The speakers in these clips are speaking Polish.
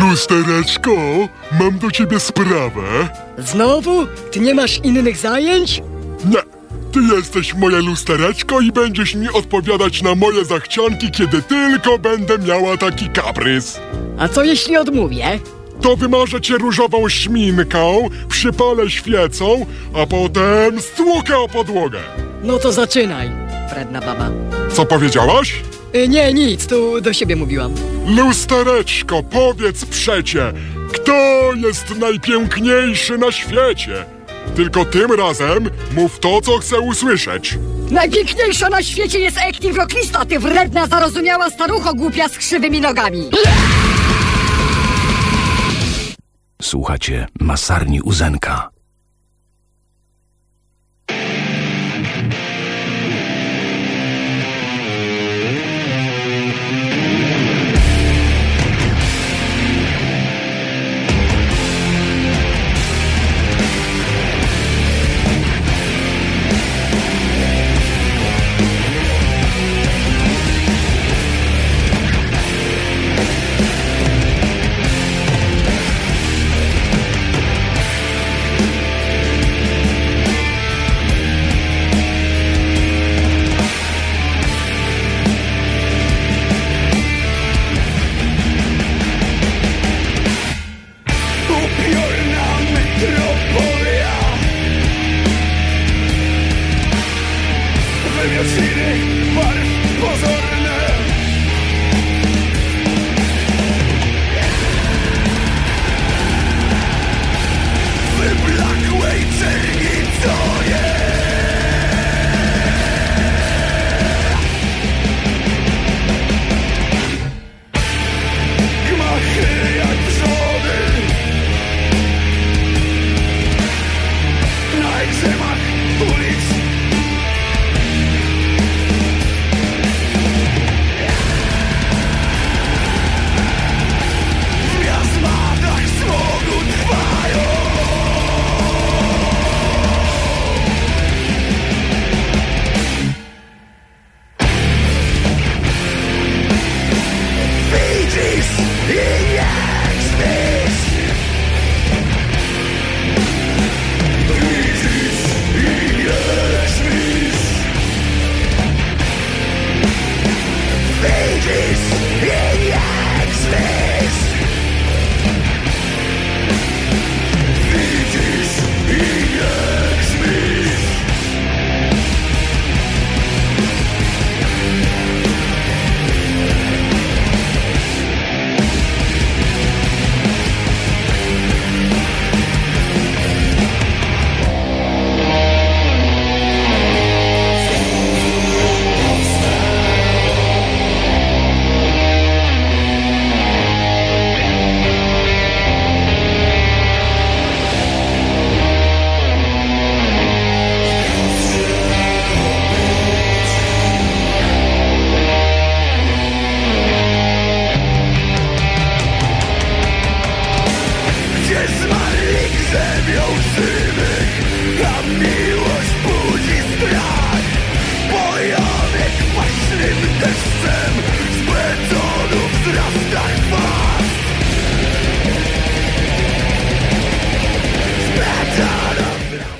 Lustereczko, mam do ciebie sprawę. Znowu? Ty nie masz innych zajęć? Nie, ty jesteś moje lustereczko i będziesz mi odpowiadać na moje zachcianki, kiedy tylko będę miała taki kaprys. A co jeśli odmówię? To wymarzę cię różową szminką, przypalę świecą, a potem stłukę o podłogę. No to zaczynaj, wredna baba. Co powiedziałaś? Y, nie, nic, tu do siebie mówiłam. Lustereczko, powiedz przecie, kto jest najpiękniejszy na świecie? Tylko tym razem mów to, co chcę usłyszeć. Najpiękniejsza na świecie jest Ektiwroklista, ty wredna, zarozumiała starucho głupia z krzywymi nogami. Słuchacie Masarni Uzenka.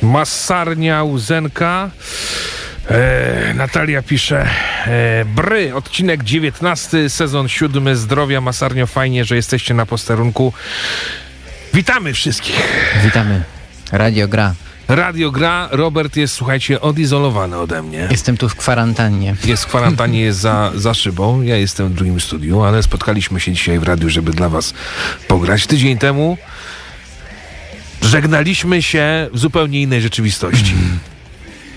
Masarnia Łzenka. E, Natalia pisze e, Bry, odcinek 19, sezon 7 Zdrowia Masarnio, fajnie, że jesteście na posterunku. Witamy wszystkich. Witamy. Radio gra. Radio gra, Robert jest, słuchajcie, odizolowany ode mnie. Jestem tu w kwarantannie. Jest w kwarantannie, jest za, za szybą. Ja jestem w drugim studiu, ale spotkaliśmy się dzisiaj w radiu, żeby dla was pograć. Tydzień temu żegnaliśmy się w zupełnie innej rzeczywistości.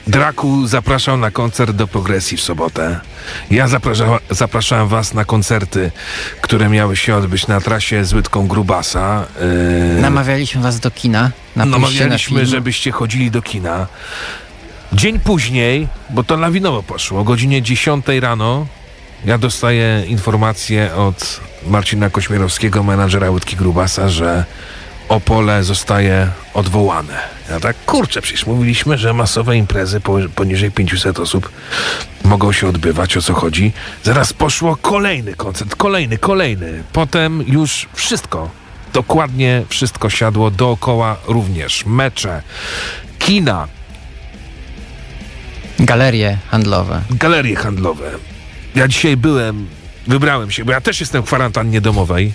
Draku zapraszał na koncert do progresji w sobotę. Ja zaprasza, zapraszałem was na koncerty, które miały się odbyć na trasie z Łydką Grubasa. Yy, Namawialiśmy was do kina. Na Namawialiśmy, na żebyście chodzili do kina. Dzień później, bo to lawinowo poszło, o godzinie 10 rano ja dostaję informację od Marcina Kośmierowskiego, menadżera Łydki Grubasa, że Opole zostaje odwołane. Ja tak, kurczę, przecież mówiliśmy, że masowe imprezy po, poniżej 500 osób mogą się odbywać, o co chodzi. Zaraz poszło kolejny koncert, kolejny, kolejny. Potem już wszystko, dokładnie wszystko siadło dookoła również. Mecze, kina, Galerie handlowe. galerie handlowe. Ja dzisiaj byłem, wybrałem się, bo ja też jestem w kwarantannie domowej.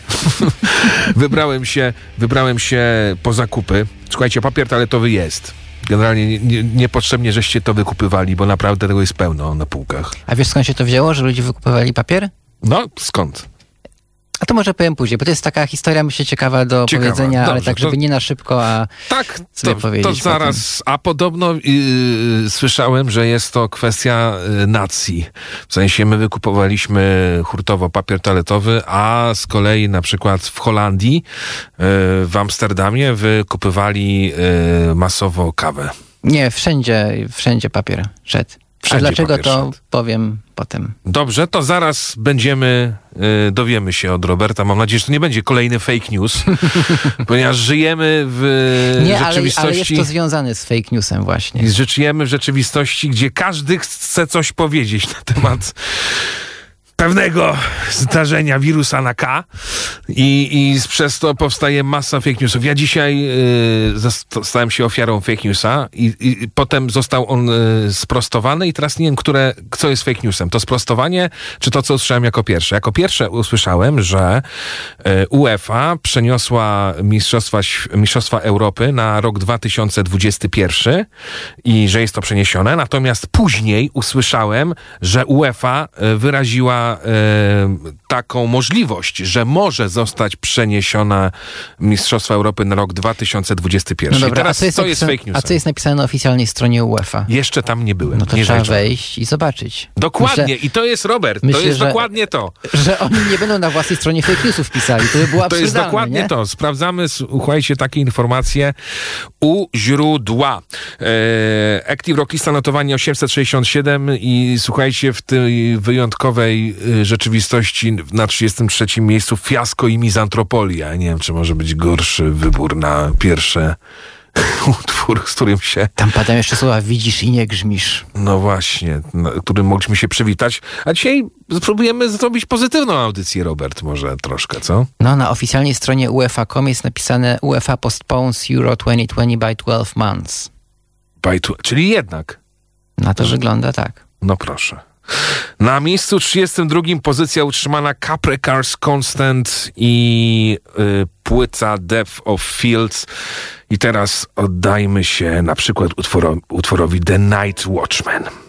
wybrałem się, wybrałem się po zakupy. Słuchajcie, papier toaletowy jest. Generalnie nie- nie- niepotrzebnie, żeście to wykupywali, bo naprawdę tego jest pełno na półkach. A wiesz skąd się to wzięło, że ludzie wykupywali papier? No, skąd? A to może powiem później, bo to jest taka historia, myślę, ciekawa do Ciekawa. powiedzenia, ale Dobrze, tak, żeby to- nie na szybko, a Tak, sobie to, powiedzieć to potem. zaraz. A podobno yy, słyszałem, że jest to kwestia yy, nacji. W sensie my wykupowaliśmy hurtowo papier toaletowy, a z kolei na przykład w Holandii, yy, w Amsterdamie wykupywali yy, masowo kawę. nie, wszędzie, wszędzie papier szedł. Wszędzie a dlaczego to szedł. powiem potem. Dobrze, to zaraz będziemy, yy, dowiemy się od Roberta. Mam nadzieję, że to nie będzie kolejny fake news, ponieważ żyjemy w Nie, ale, rzeczywistości... ale jest to związane z fake newsem właśnie. Żyjemy w rzeczywistości, gdzie każdy chce coś powiedzieć na temat pewnego zdarzenia wirusa na K i, i przez to powstaje masa fake newsów. Ja dzisiaj y, stałem się ofiarą fake newsa i, i potem został on y, sprostowany i teraz nie wiem, które, co jest fake newsem. To sprostowanie, czy to, co usłyszałem jako pierwsze? Jako pierwsze usłyszałem, że y, UEFA przeniosła Mistrzostwa, Mistrzostwa Europy na rok 2021 i że jest to przeniesione. Natomiast później usłyszałem, że UEFA e, e, taką możliwość, że może zostać przeniesiona Mistrzostwa Europy na rok 2021. No I dobra, teraz a co jest, to jest napisane, fake news. a co jest napisane na oficjalnej stronie UEFA? Jeszcze tam nie byłem. No to nie trzeba wejść i zobaczyć. Dokładnie. Myślę, I to jest Robert. to myślę, jest że- dokładnie to. że oni nie będą na własnej stronie fake newsów pisali. To by było To jest dokładnie nie? to. Sprawdzamy, słuchajcie, takie informacje u źródła. E, Active Rockista notowanie 867 i słuchajcie, w tej wyjątkowej rzeczywistości na 33 miejscu fiasko i mizantropolia. Nie wiem, czy może być gorszy wybór na pierwsze utwór, z którym się Tam padają jeszcze słowa widzisz i nie grzmisz. no właśnie, na którym mogliśmy się przywitać. A dzisiaj spróbujemy zrobić pozytywną audycję, Robert, może troszkę, co? No, na oficjalnej stronie UEFA.com jest napisane UEFA postpones Euro 2020 by 12 months. By Czyli jednak. Na to wygląda tak. No proszę. Na miejscu 32 pozycja utrzymana Capri Cars Constant i y, płyta Depth of Fields. I teraz oddajmy się na przykład utworo, utworowi The Night Watchman.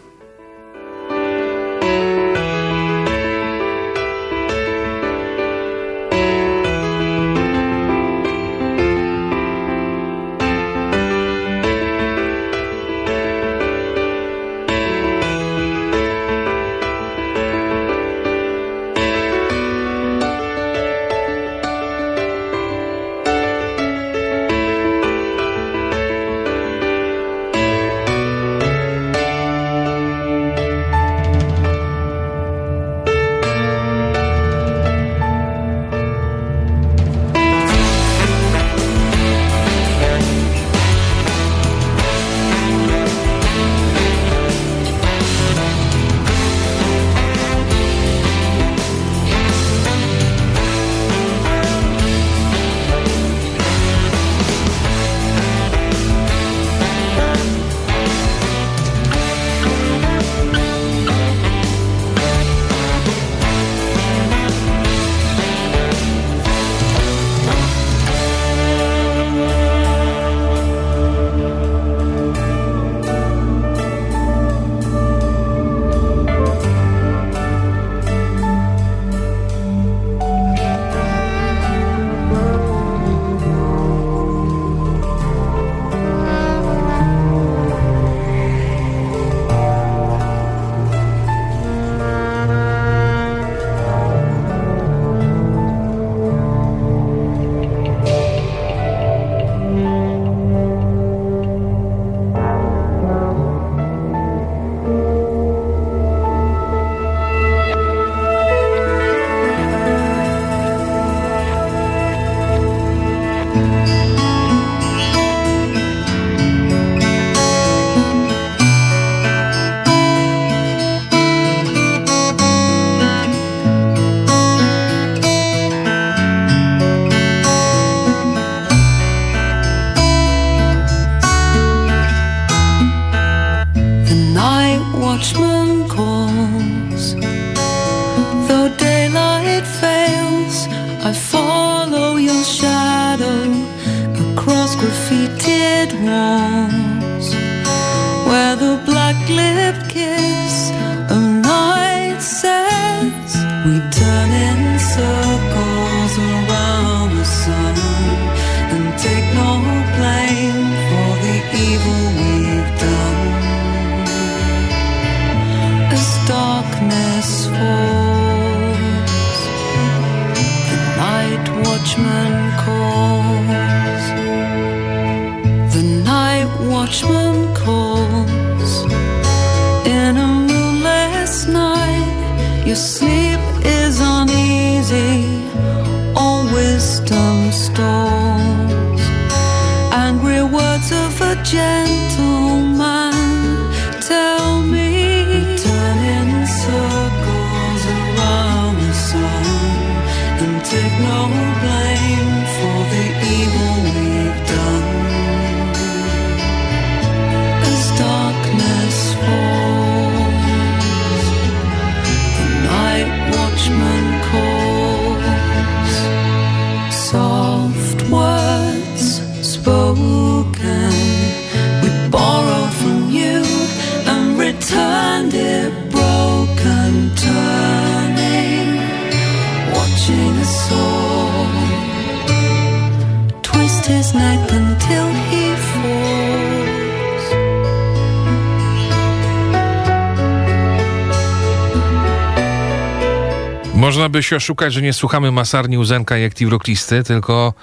Można by się oszukać, że nie słuchamy masarni Uzenka i Active Rocklisty, tylko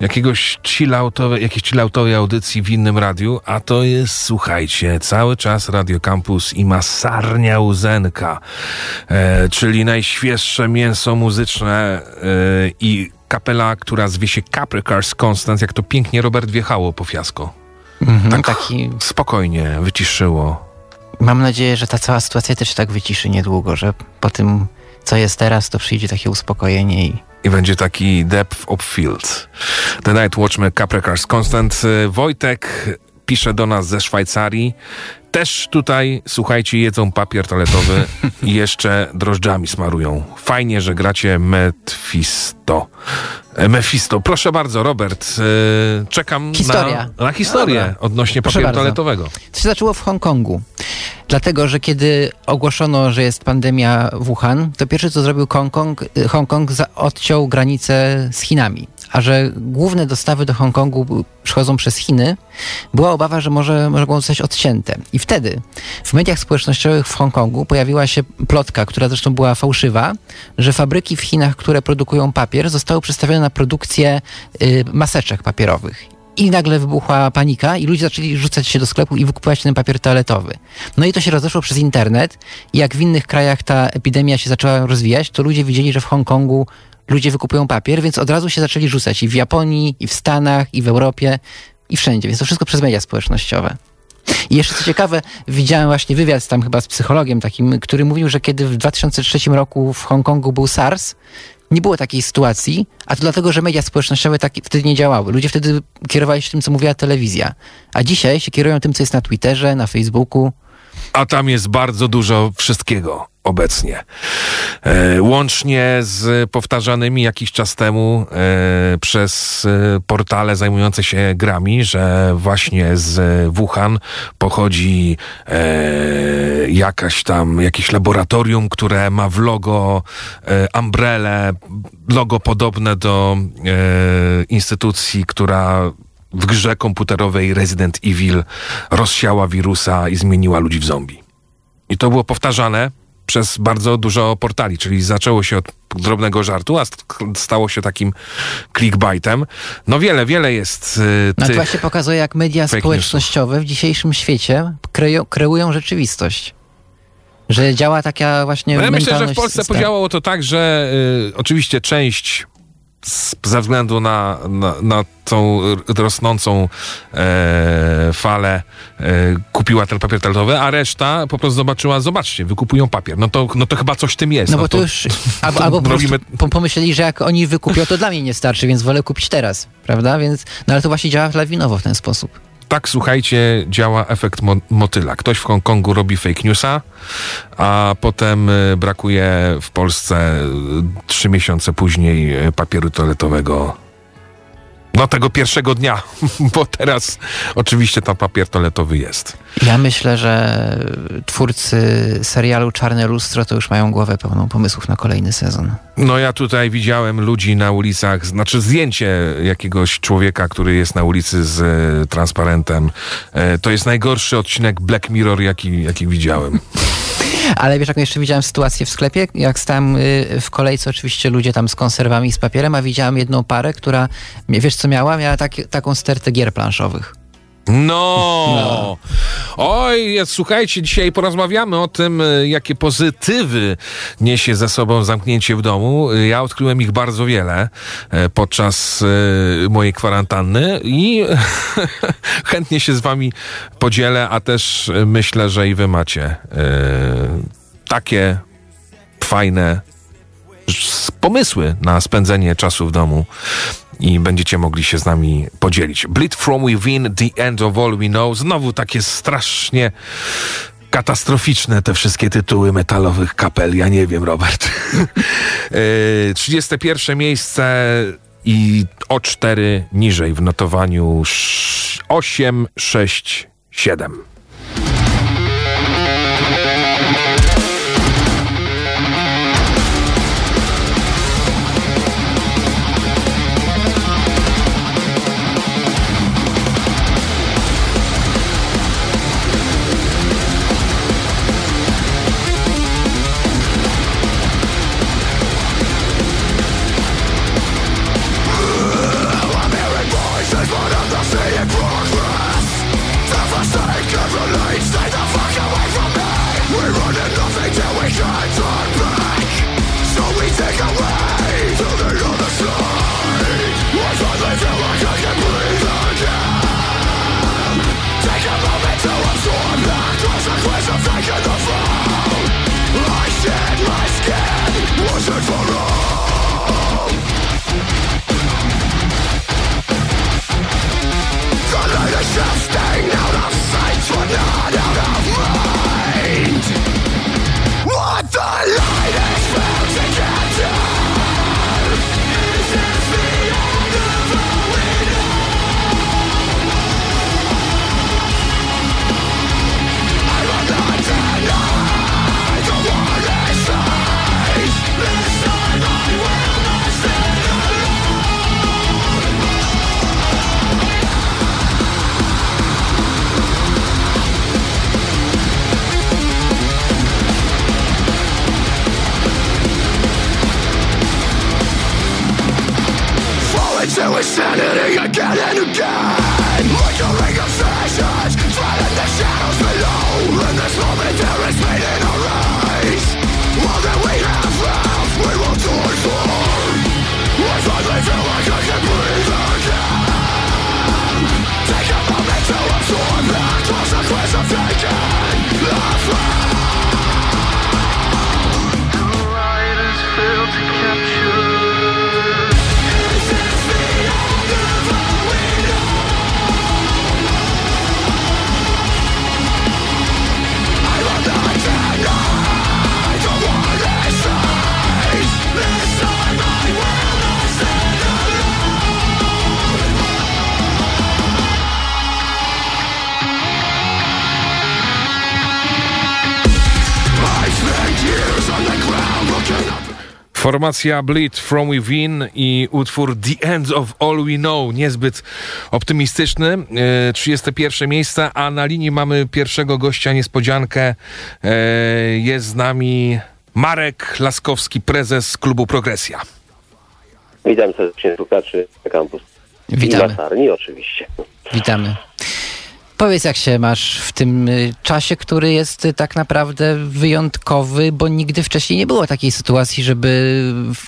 jakiegoś chilloutowe, jakiejś chilloutowej audycji w innym radiu, a to jest, słuchajcie, cały czas Radio Campus i masarnia Uzenka, e, czyli najświeższe mięso muzyczne e, i kapela, która zwie się Capricorns Constant, jak to pięknie Robert wjechało po fiasko. Mhm, Tak. taki, Spokojnie, wyciszyło. mam nadzieję, że ta cała sytuacja też tak wyciszy niedługo, że po tym, co jest teraz, to przyjdzie takie uspokojenie i I będzie taki depth of field. The Night Watchman Capricorns Constant. Y, Wojtek pisze do nas ze Szwajcarii. Też tutaj, słuchajcie, jedzą papier toaletowy i jeszcze drożdżami smarują. Fajnie, że gracie Mephisto. E, Mephisto. Proszę bardzo, Robert. y, Czekam Historia. na, na historię Dobra. odnośnie Proszę papieru bardzo. toaletowego. To się zaczęło w Hongkongu. Dlatego, że kiedy ogłoszono, że jest pandemia Wuhan, to pierwsze co zrobił Hongkong, Hongkong odciął granicę z Chinami. A że główne dostawy do Hongkongu przychodzą przez Chiny, była obawa, że może mogą zostać odcięte. I wtedy w mediach społecznościowych w Hongkongu pojawiła się plotka, która zresztą była fałszywa, że fabryki w Chinach, które produkują papier, zostały przestawione na produkcję y, maseczek papierowych. I nagle wybuchła panika i ludzie zaczęli rzucać się do sklepu i wykupować ten papier toaletowy. No i to się rozeszło przez internet i jak w innych krajach ta epidemia się zaczęła rozwijać, to ludzie widzieli, że w Hongkongu ludzie wykupują papier, więc od razu się zaczęli rzucać i w Japonii, i w Stanach, i w Europie, i wszędzie. Więc to wszystko przez media społecznościowe. I jeszcze co ciekawe, widziałem właśnie wywiad tam chyba z psychologiem takim, który mówił, że kiedy w 2003 roku w Hongkongu był SARS, nie było takiej sytuacji, a to dlatego, że media społecznościowe tak wtedy nie działały. Ludzie wtedy kierowali się tym, co mówiła telewizja. A dzisiaj się kierują tym, co jest na Twitterze, na Facebooku. A tam jest bardzo dużo wszystkiego obecnie. E, łącznie z powtarzanymi jakiś czas temu e, przez e, portale zajmujące się grami, że właśnie z Wuhan pochodzi e, jakaś tam, jakieś laboratorium, które ma w logo e, umbrelę, logo podobne do instytucji, która w grze komputerowej Resident Evil rozsiała wirusa i zmieniła ludzi w zombie. I to było powtarzane przez bardzo dużo portali, czyli zaczęło się od drobnego żartu, a st- stało się takim clickbaitem. No wiele, wiele jest y, No to właśnie pokazuje, jak media społecznościowe w dzisiejszym świecie kreują, kreują rzeczywistość. Że działa taka właśnie No ja myślę, że w Polsce podziałało to tak, że y, oczywiście część ze względu na, na, na tą rosnącą e, falę e, kupiła ten papier toaletowy, a reszta po prostu zobaczyła, zobaczcie, wykupują papier. No to, no to chyba coś w tym jest. No bo to już, albo, to albo robimy- po- pomyśleli, że jak oni wykupią, to dla mnie nie starczy, więc wolę kupić teraz, prawda? Więc, no ale to właśnie działa lawinowo w ten sposób. Tak, słuchajcie, działa efekt mo- motyla. Ktoś w Hongkongu robi fake newsa, a potem y, brakuje w Polsce y, trzy miesiące później y, papieru toaletowego. No tego pierwszego dnia, bo teraz oczywiście tam papier toaletowy jest. Ja myślę, że twórcy serialu Czarne Lustro to już mają głowę pełną pomysłów na kolejny sezon. No ja tutaj widziałem ludzi na ulicach, znaczy zdjęcie jakiegoś człowieka, który jest na ulicy z e, transparentem. E, to jest najgorszy odcinek Black Mirror, jaki, jaki widziałem. Ale wiesz, jaką jeszcze widziałem sytuację w sklepie? Jak stałem y, w kolejce, oczywiście ludzie tam z konserwami, z papierem, a widziałem jedną parę, która, wiesz co miała? Miała tak, taką stertę gier planszowych. No. Oj, jest- słuchajcie, dzisiaj porozmawiamy o tym, y, jakie pozytywy niesie ze sobą zamknięcie w domu. Y, Ja odkryłem ich bardzo wiele e, podczas e, mojej kwarantanny i chętnie się z wami podzielę, a też myślę, że i wy macie takie fajne pomysły na spędzenie czasu w domu i będziecie mogli się z nami podzielić. Bleed from within, the end of all we know. Znowu takie strasznie katastroficzne te wszystkie tytuły metalowych kapel. Ja nie wiem, Robert. Yy, 31 miejsce i o 4 niżej w notowaniu 8, 6, 7. Formacja Bleed From Within i utwór The End of All We Know, niezbyt optymistyczny. E, 31 miejsce, a na linii mamy pierwszego gościa, niespodziankę. E, jest z nami Marek Laskowski, prezes klubu Progresja. Witam serdecznie słuchaczy na kampus. I Witamy, latarni oczywiście. witamy. Powiedz, jak się masz w tym y, czasie, który jest y, tak naprawdę wyjątkowy, bo nigdy wcześniej nie było takiej sytuacji, żeby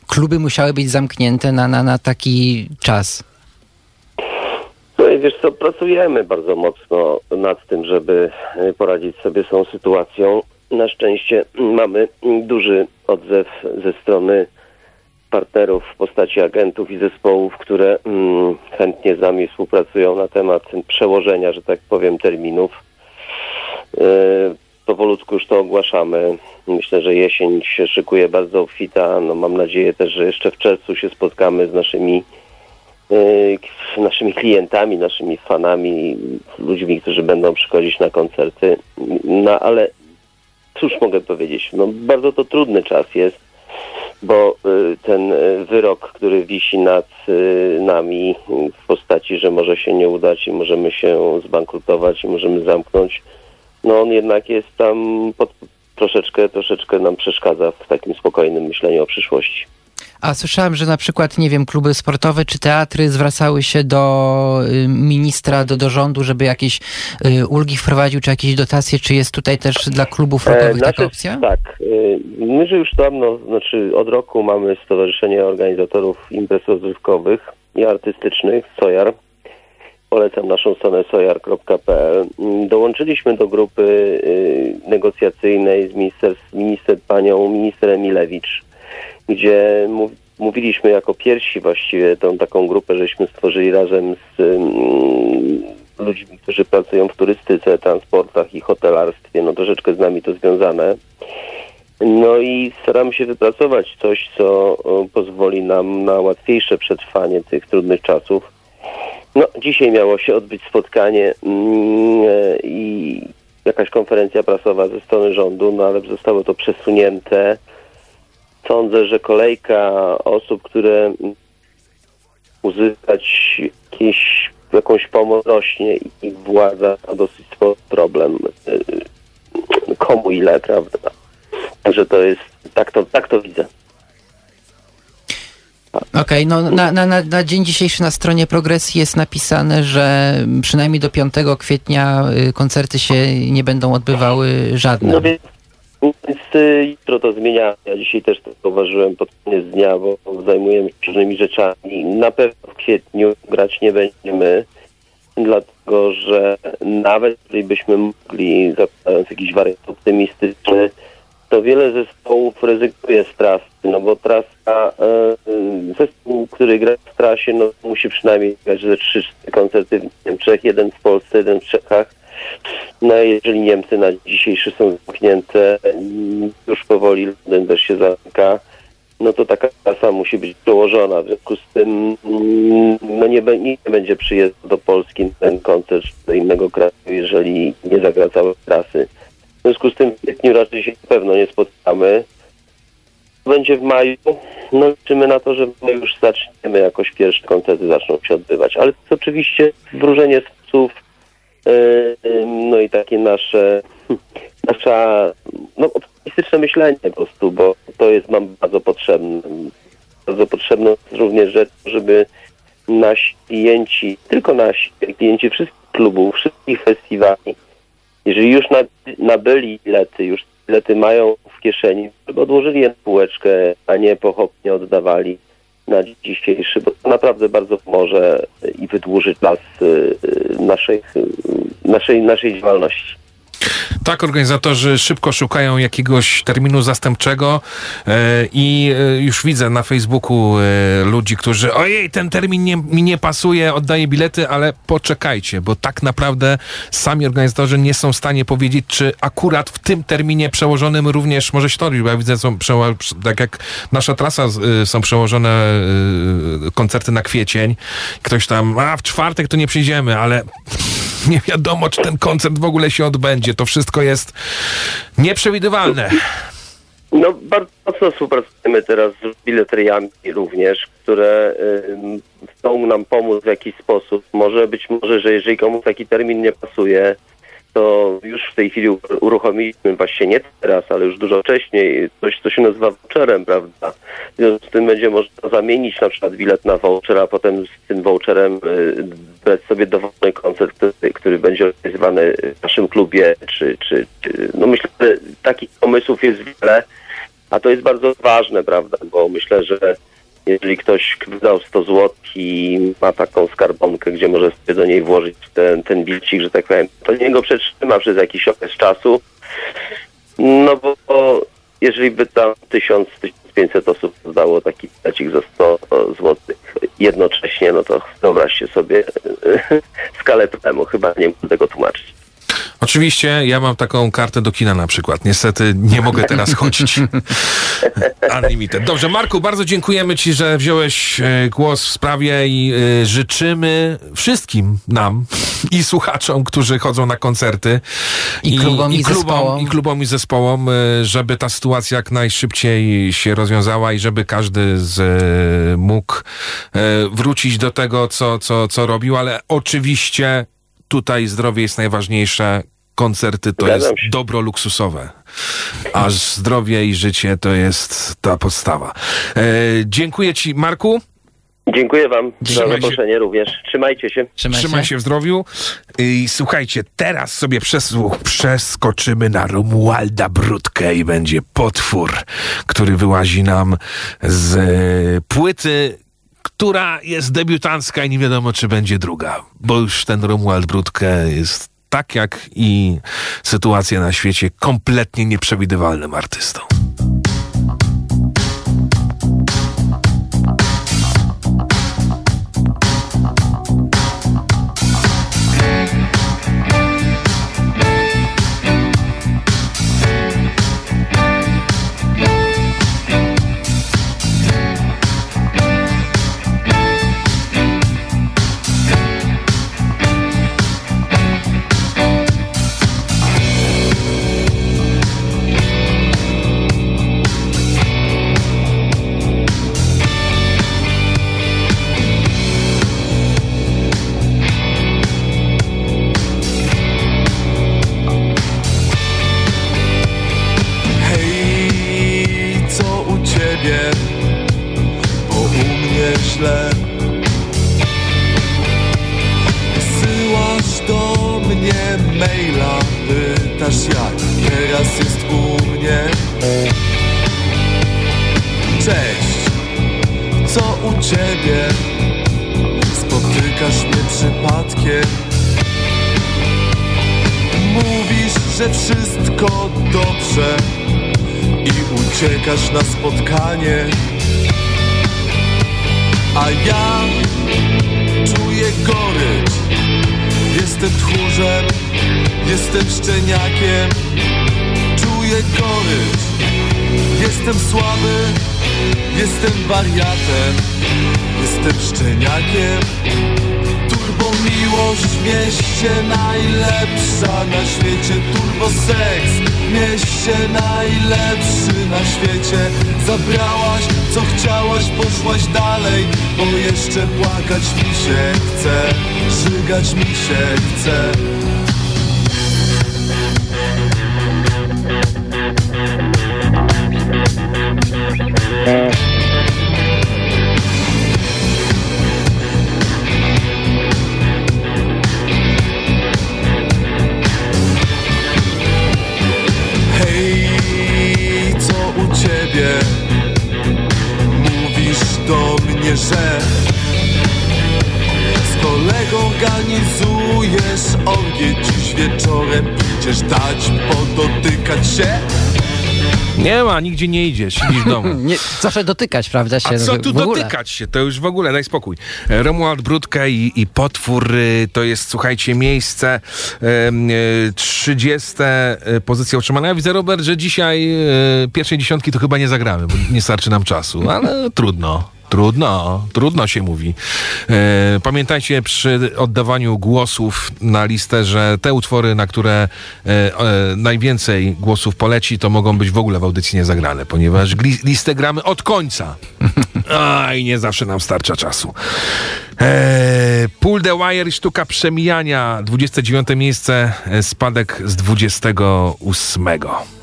kluby musiały być zamknięte na, na, na taki czas. No i wiesz co, pracujemy bardzo mocno nad tym, żeby y, poradzić sobie z tą sytuacją. Na szczęście mamy duży odzew ze strony partnerów w postaci agentów i zespołów, które mm, chętnie z nami współpracują na temat przełożenia, że tak powiem, terminów. E, Powolutku już to ogłaszamy. Myślę, że jesień się szykuje bardzo obfita. No, mam nadzieję też, że jeszcze w czerwcu się spotkamy z naszymi e, k- naszymi klientami, naszymi fanami, ludźmi, którzy będą przychodzić na koncerty. No ale cóż mogę powiedzieć? No, bardzo to trudny czas jest, bo y, ten y, wyrok, który wisi nad y, nami w postaci, że może się nie udać i możemy się zbankrutować i możemy zamknąć, no on jednak jest tam pod, troszeczkę, troszeczkę nam przeszkadza w takim spokojnym myśleniu o przyszłości. A słyszałem, że na przykład, nie wiem, kluby sportowe czy teatry zwracały się do y, ministra, do, do rządu, żeby jakieś y, ulgi wprowadził, czy jakieś dotacje, czy jest tutaj też dla klubów rockowych E, taka znaczy, opcja? Tak. y, My, że już dawno, znaczy od roku mamy Stowarzyszenie Organizatorów Imprez Rozrywkowych i Artystycznych, SOJAR. Polecam naszą stronę sojar.pl. Dołączyliśmy do grupy negocjacyjnej z minister, minister, panią minister Emilewicz, gdzie mów, mówiliśmy jako pierwsi właściwie tą taką grupę, żeśmy stworzyli razem z mm, ludźmi, którzy pracują w turystyce, transportach i hotelarstwie, no troszeczkę z nami to związane. No i staramy się wypracować coś, co pozwoli nam na łatwiejsze przetrwanie tych trudnych czasów. No, dzisiaj miało się odbyć spotkanie mm, e, i jakaś konferencja prasowa ze strony rządu, no ale zostało to przesunięte. Sądzę, że kolejka osób, które uzyskać jakieś, jakąś pomoc rośnie i władza ma dosyć spory problem. Y, Komu ile, prawda? Także to jest, tak to, tak to widzę. Okej, no na, na, na, na dzień dzisiejszy na stronie Progresji jest napisane, że przynajmniej do 5 kwietnia y, koncerty się nie będą odbywały żadne. No więc, więc y, jutro to zmienia. Ja dzisiaj też to zauważyłem pod koniec dnia, bo zajmujemy się różnymi rzeczami. Na pewno w kwietniu grać nie będziemy, dlatego że nawet jeżeli byśmy mogli, zakładając jakiś wariant optymistyczny, to wiele zespołów rezygnuje z trasy, no bo trasa, e, zespół, który gra w trasie, no musi przynajmniej grać ze trzy cztery koncerty w Niemczech, jeden w Polsce, jeden w Czechach. No jeżeli Niemcy na dzisiejszy są zamknięte, mm, już powoli Londyn też się zamyka, no to taka trasa musi być przełożona. W związku z tym mm, no nie, nie będzie przyjeżdżał do Polski na ten koncert do innego kraju, jeżeli nie zagra całej trasy. W związku z tym w kwietniu raczej się na pewno nie spotkamy. Będzie w maju. No liczymy na to, że maju już zaczniemy jakoś pierwsze koncerty zaczną się odbywać. Ale to jest oczywiście wróżenie yy, no i takie nasze, nasza, no optymistyczne myślenie po prostu, bo to jest nam bardzo potrzebne. Bardzo potrzebne również rzecz, żeby nasi klienci, tylko nasi klienci wszystkich klubów, wszystkich festiwali, jeżeli już na, nabyli bilety, już bilety mają w kieszeni, żeby odłożyli je na półeczkę, a nie pochopnie oddawali na dzisiejszy, bo to naprawdę bardzo pomoże i wydłuży czas y, naszej, naszej, naszej działalności. Tak, organizatorzy szybko szukają jakiegoś terminu zastępczego e, i e, już widzę na Facebooku e, ludzi, którzy ojej, ten termin nie, mi nie pasuje, oddaję bilety, ale poczekajcie, bo tak naprawdę sami organizatorzy nie są w stanie powiedzieć, czy akurat w tym terminie przełożonym również może się to odbyć, bo ja widzę, są tak jak nasza trasa, y, są przełożone y, koncerty na kwiecień. Ktoś tam, a w czwartek to nie przyjdziemy, ale nie wiadomo, czy ten koncert w ogóle się odbędzie. To wszystko jest nieprzewidywalne. No bardzo mocno współpracujemy teraz z bileteriami również, które ym, chcą nam pomóc w jakiś sposób. Może być może, że jeżeli komuś taki termin nie pasuje, to już w tej chwili ur- uruchomiliśmy właśnie nie teraz, ale już dużo wcześniej coś, co się nazywa voucherem, prawda? W związku z tym będzie można zamienić na przykład bilet na voucher, a potem z tym voucherem y, brać sobie dowolny koncert, który, który będzie organizowany w naszym klubie, czy, czy, czy no myślę, że takich pomysłów jest wiele, a to jest bardzo ważne, prawda, bo myślę, że jeżeli ktoś wydał 100 zł i ma taką skarbonkę, gdzie może sobie do niej włożyć ten, ten bilecik, że tak powiem, to niech go przetrzyma przez jakiś okres czasu. No bo, bo jeżeli by tam 1000, 500 osób zdało taki bilecik za 100 zł jednocześnie, no to wyobraźcie sobie skalę problemu. Chyba nie muszę tego tłumaczyć. Oczywiście ja mam taką kartę do kina na przykład. Niestety nie mogę teraz chodzić. Unlimited. Dobrze, Marku, bardzo dziękujemy Ci, że wziąłeś e, głos w sprawie i e, życzymy wszystkim nam i słuchaczom, którzy chodzą na koncerty I klubom, i klubom, zespołom. i klubom i zespołom, e, żeby ta sytuacja jak najszybciej się rozwiązała i żeby każdy z mógł wrócić do tego, co, co, co robił, ale oczywiście tutaj zdrowie jest najważniejsze. Koncerty to Zgadzam jest się. dobro luksusowe, a zdrowie i życie to jest ta podstawa. E, dziękuję Ci, Marku. Dziękuję Wam za Trzymaj się. zaproszenie również. Trzymajcie się. Trzymaj, Trzymaj się w zdrowiu. I słuchajcie, teraz sobie przesłuch, przeskoczymy na Romualda Brudkę i będzie potwór, który wyłazi nam z e, płyty, która jest debiutancka i nie wiadomo, czy będzie druga, bo już ten Romuald Brudkę jest tak jak i sytuacja na świecie kompletnie nieprzewidywalnym artystą. Proszę dotykać, prawda? Się A co tu dotykać się? To już w ogóle, daj spokój. E, Romuald Brudka i, i Potwór y, to jest, słuchajcie, miejsce y, 30 y, pozycja utrzymana. Ja widzę, Robert, że dzisiaj y, pierwszej dziesiątki to chyba nie zagramy, bo nie starczy nam czasu, ale trudno. Trudno, trudno się mówi. E, pamiętajcie przy oddawaniu głosów na listę, że te utwory, na które e, e, najwięcej głosów poleci, to mogą być w ogóle w audycji niezagrane, ponieważ gli- listę gramy od końca. A i nie zawsze nam starcza czasu. E, Pull the Wire i sztuka przemijania. 29 miejsce, e, spadek z 28.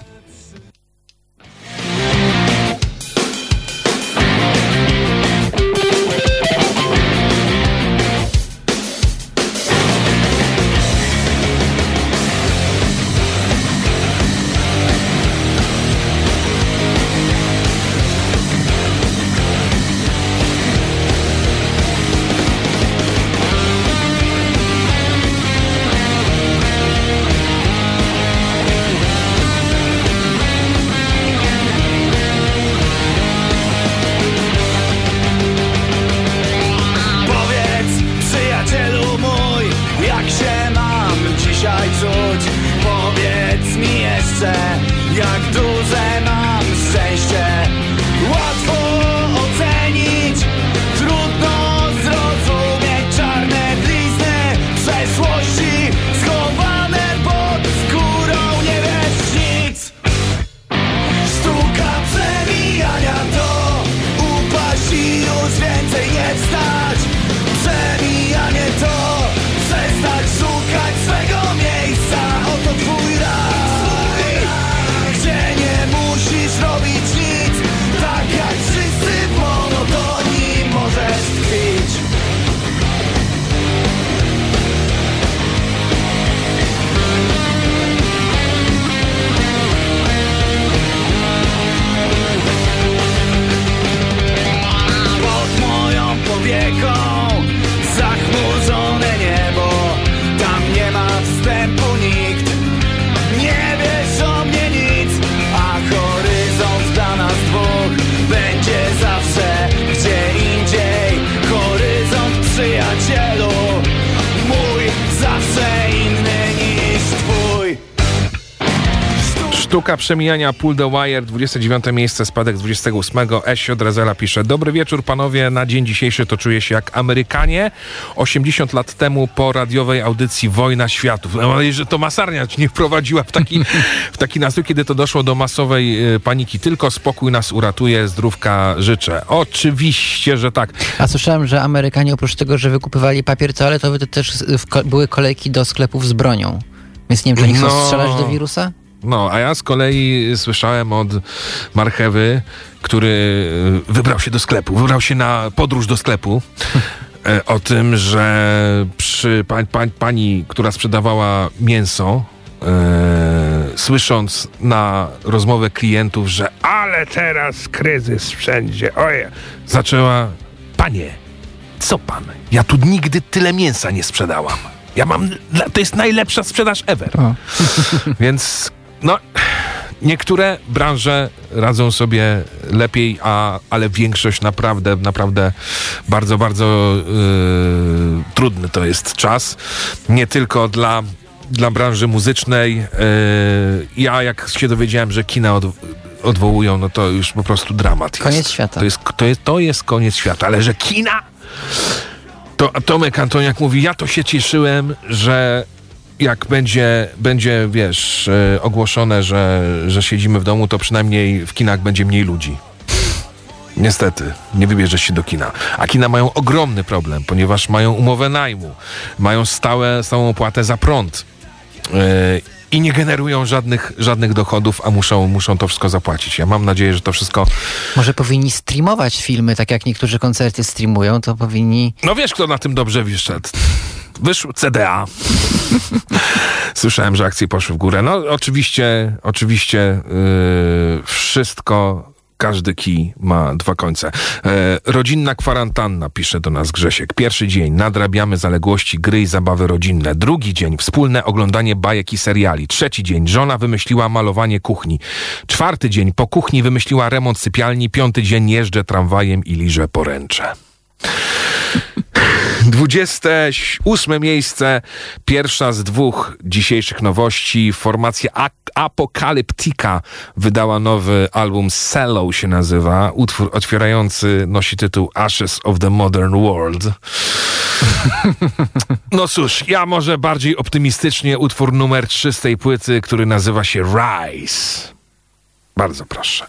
Sztuka przemijania Pull the Wire, 29 miejsce, spadek z 28. Esio Drezela pisze, dobry wieczór panowie, na dzień dzisiejszy to czuję się jak Amerykanie. 80 lat temu po radiowej audycji Wojna Światów. Mam nadzieję, że to masarnia nie wprowadziła w taki, w taki nastrój, kiedy to doszło do masowej e, paniki. Tylko spokój nas uratuje, zdrówka życzę. Oczywiście, że tak. A słyszałem, że Amerykanie oprócz tego, że wykupywali papier toaletowy, to też były kolejki do sklepów z bronią. Więc nie wiem, czy oni chcą No. strzelać do wirusa? No, a ja z kolei słyszałem od Marchewy, który e, wybrał się do sklepu, wybrał się na podróż do sklepu, e, o tym, że przy pa, pa, pani, która sprzedawała mięso, e, słysząc na rozmowę klientów, że ale teraz kryzys wszędzie, oje, zaczęła, panie, co pan? Ja tu nigdy tyle mięsa nie sprzedałam. Ja mam, to jest najlepsza sprzedaż ever. Więc no, niektóre branże radzą sobie lepiej, a, ale większość naprawdę, naprawdę bardzo, bardzo yy, trudny to jest czas. Nie tylko dla, dla branży muzycznej. Yy, ja jak się dowiedziałem, że kina od, odwołują, no to już po prostu dramat Koniec jest. świata. To jest, to, jest, to jest koniec świata, ale że kina to Tomek Antoniak mówi, ja to się cieszyłem, że jak będzie, będzie wiesz, e, ogłoszone, że, że siedzimy w domu, to przynajmniej w kinach będzie mniej ludzi. Niestety, nie wybierzesz się do kina. A kina mają ogromny problem, ponieważ mają umowę najmu, mają stałe, stałą opłatę za prąd e, i nie generują żadnych, żadnych dochodów, a muszą, muszą to wszystko zapłacić. Ja mam nadzieję, że to wszystko... Może powinni streamować filmy, tak jak niektórzy koncerty streamują, to powinni... No wiesz, kto na tym dobrze wyszedł? Wyszło CDA. Słyszałem, że akcje poszły w górę. No oczywiście, oczywiście yy, wszystko, każdy kij ma dwa końce. E, rodzinna kwarantanna, pisze do nas Grzesiek. Pierwszy dzień, nadrabiamy zaległości, gry i zabawy rodzinne. Drugi dzień, wspólne oglądanie bajek i seriali. Trzeci dzień, żona wymyśliła malowanie kuchni. Czwarty dzień, po kuchni wymyśliła remont sypialni. Piąty dzień, jeżdżę tramwajem i liżę poręcze. 28 miejsce, pierwsza z dwóch dzisiejszych nowości. Formacja A- Apocalyptica wydała nowy album Cello się nazywa. Utwór otwierający nosi tytuł Ashes of the Modern World. No cóż, ja może bardziej optymistycznie utwór numer 3 z tej płyty, który nazywa się Rise. Bardzo proszę.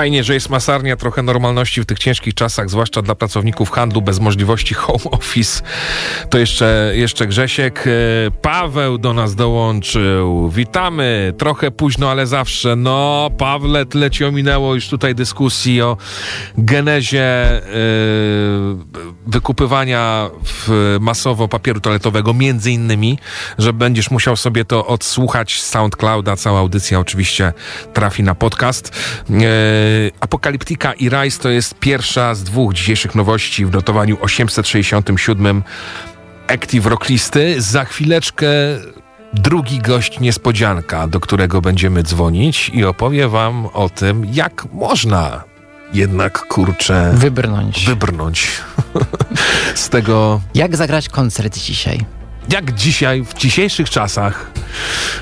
Fajnie, że jest masarnia, trochę normalności w tych ciężkich czasach, zwłaszcza dla pracowników handlu bez możliwości home office. To jeszcze, jeszcze Grzesiek. E, Paweł do nas dołączył. Witamy. Trochę późno, ale zawsze. No, Pawle, tyle ci ominęło już tutaj dyskusji o genezie e, wykupywania w, masowo papieru toaletowego, między innymi, że będziesz musiał sobie to odsłuchać z SoundClouda. Cała audycja oczywiście trafi na podcast. E, Apokaliptika i Rise to jest pierwsza z dwóch dzisiejszych nowości w notowaniu 867 Active Rocklisty. Za chwileczkę drugi gość niespodzianka, do którego będziemy dzwonić i opowie wam o tym, jak można jednak, kurczę... Wybrnąć. Wybrnąć z tego... Jak zagrać koncert dzisiaj? Jak dzisiaj, w dzisiejszych czasach,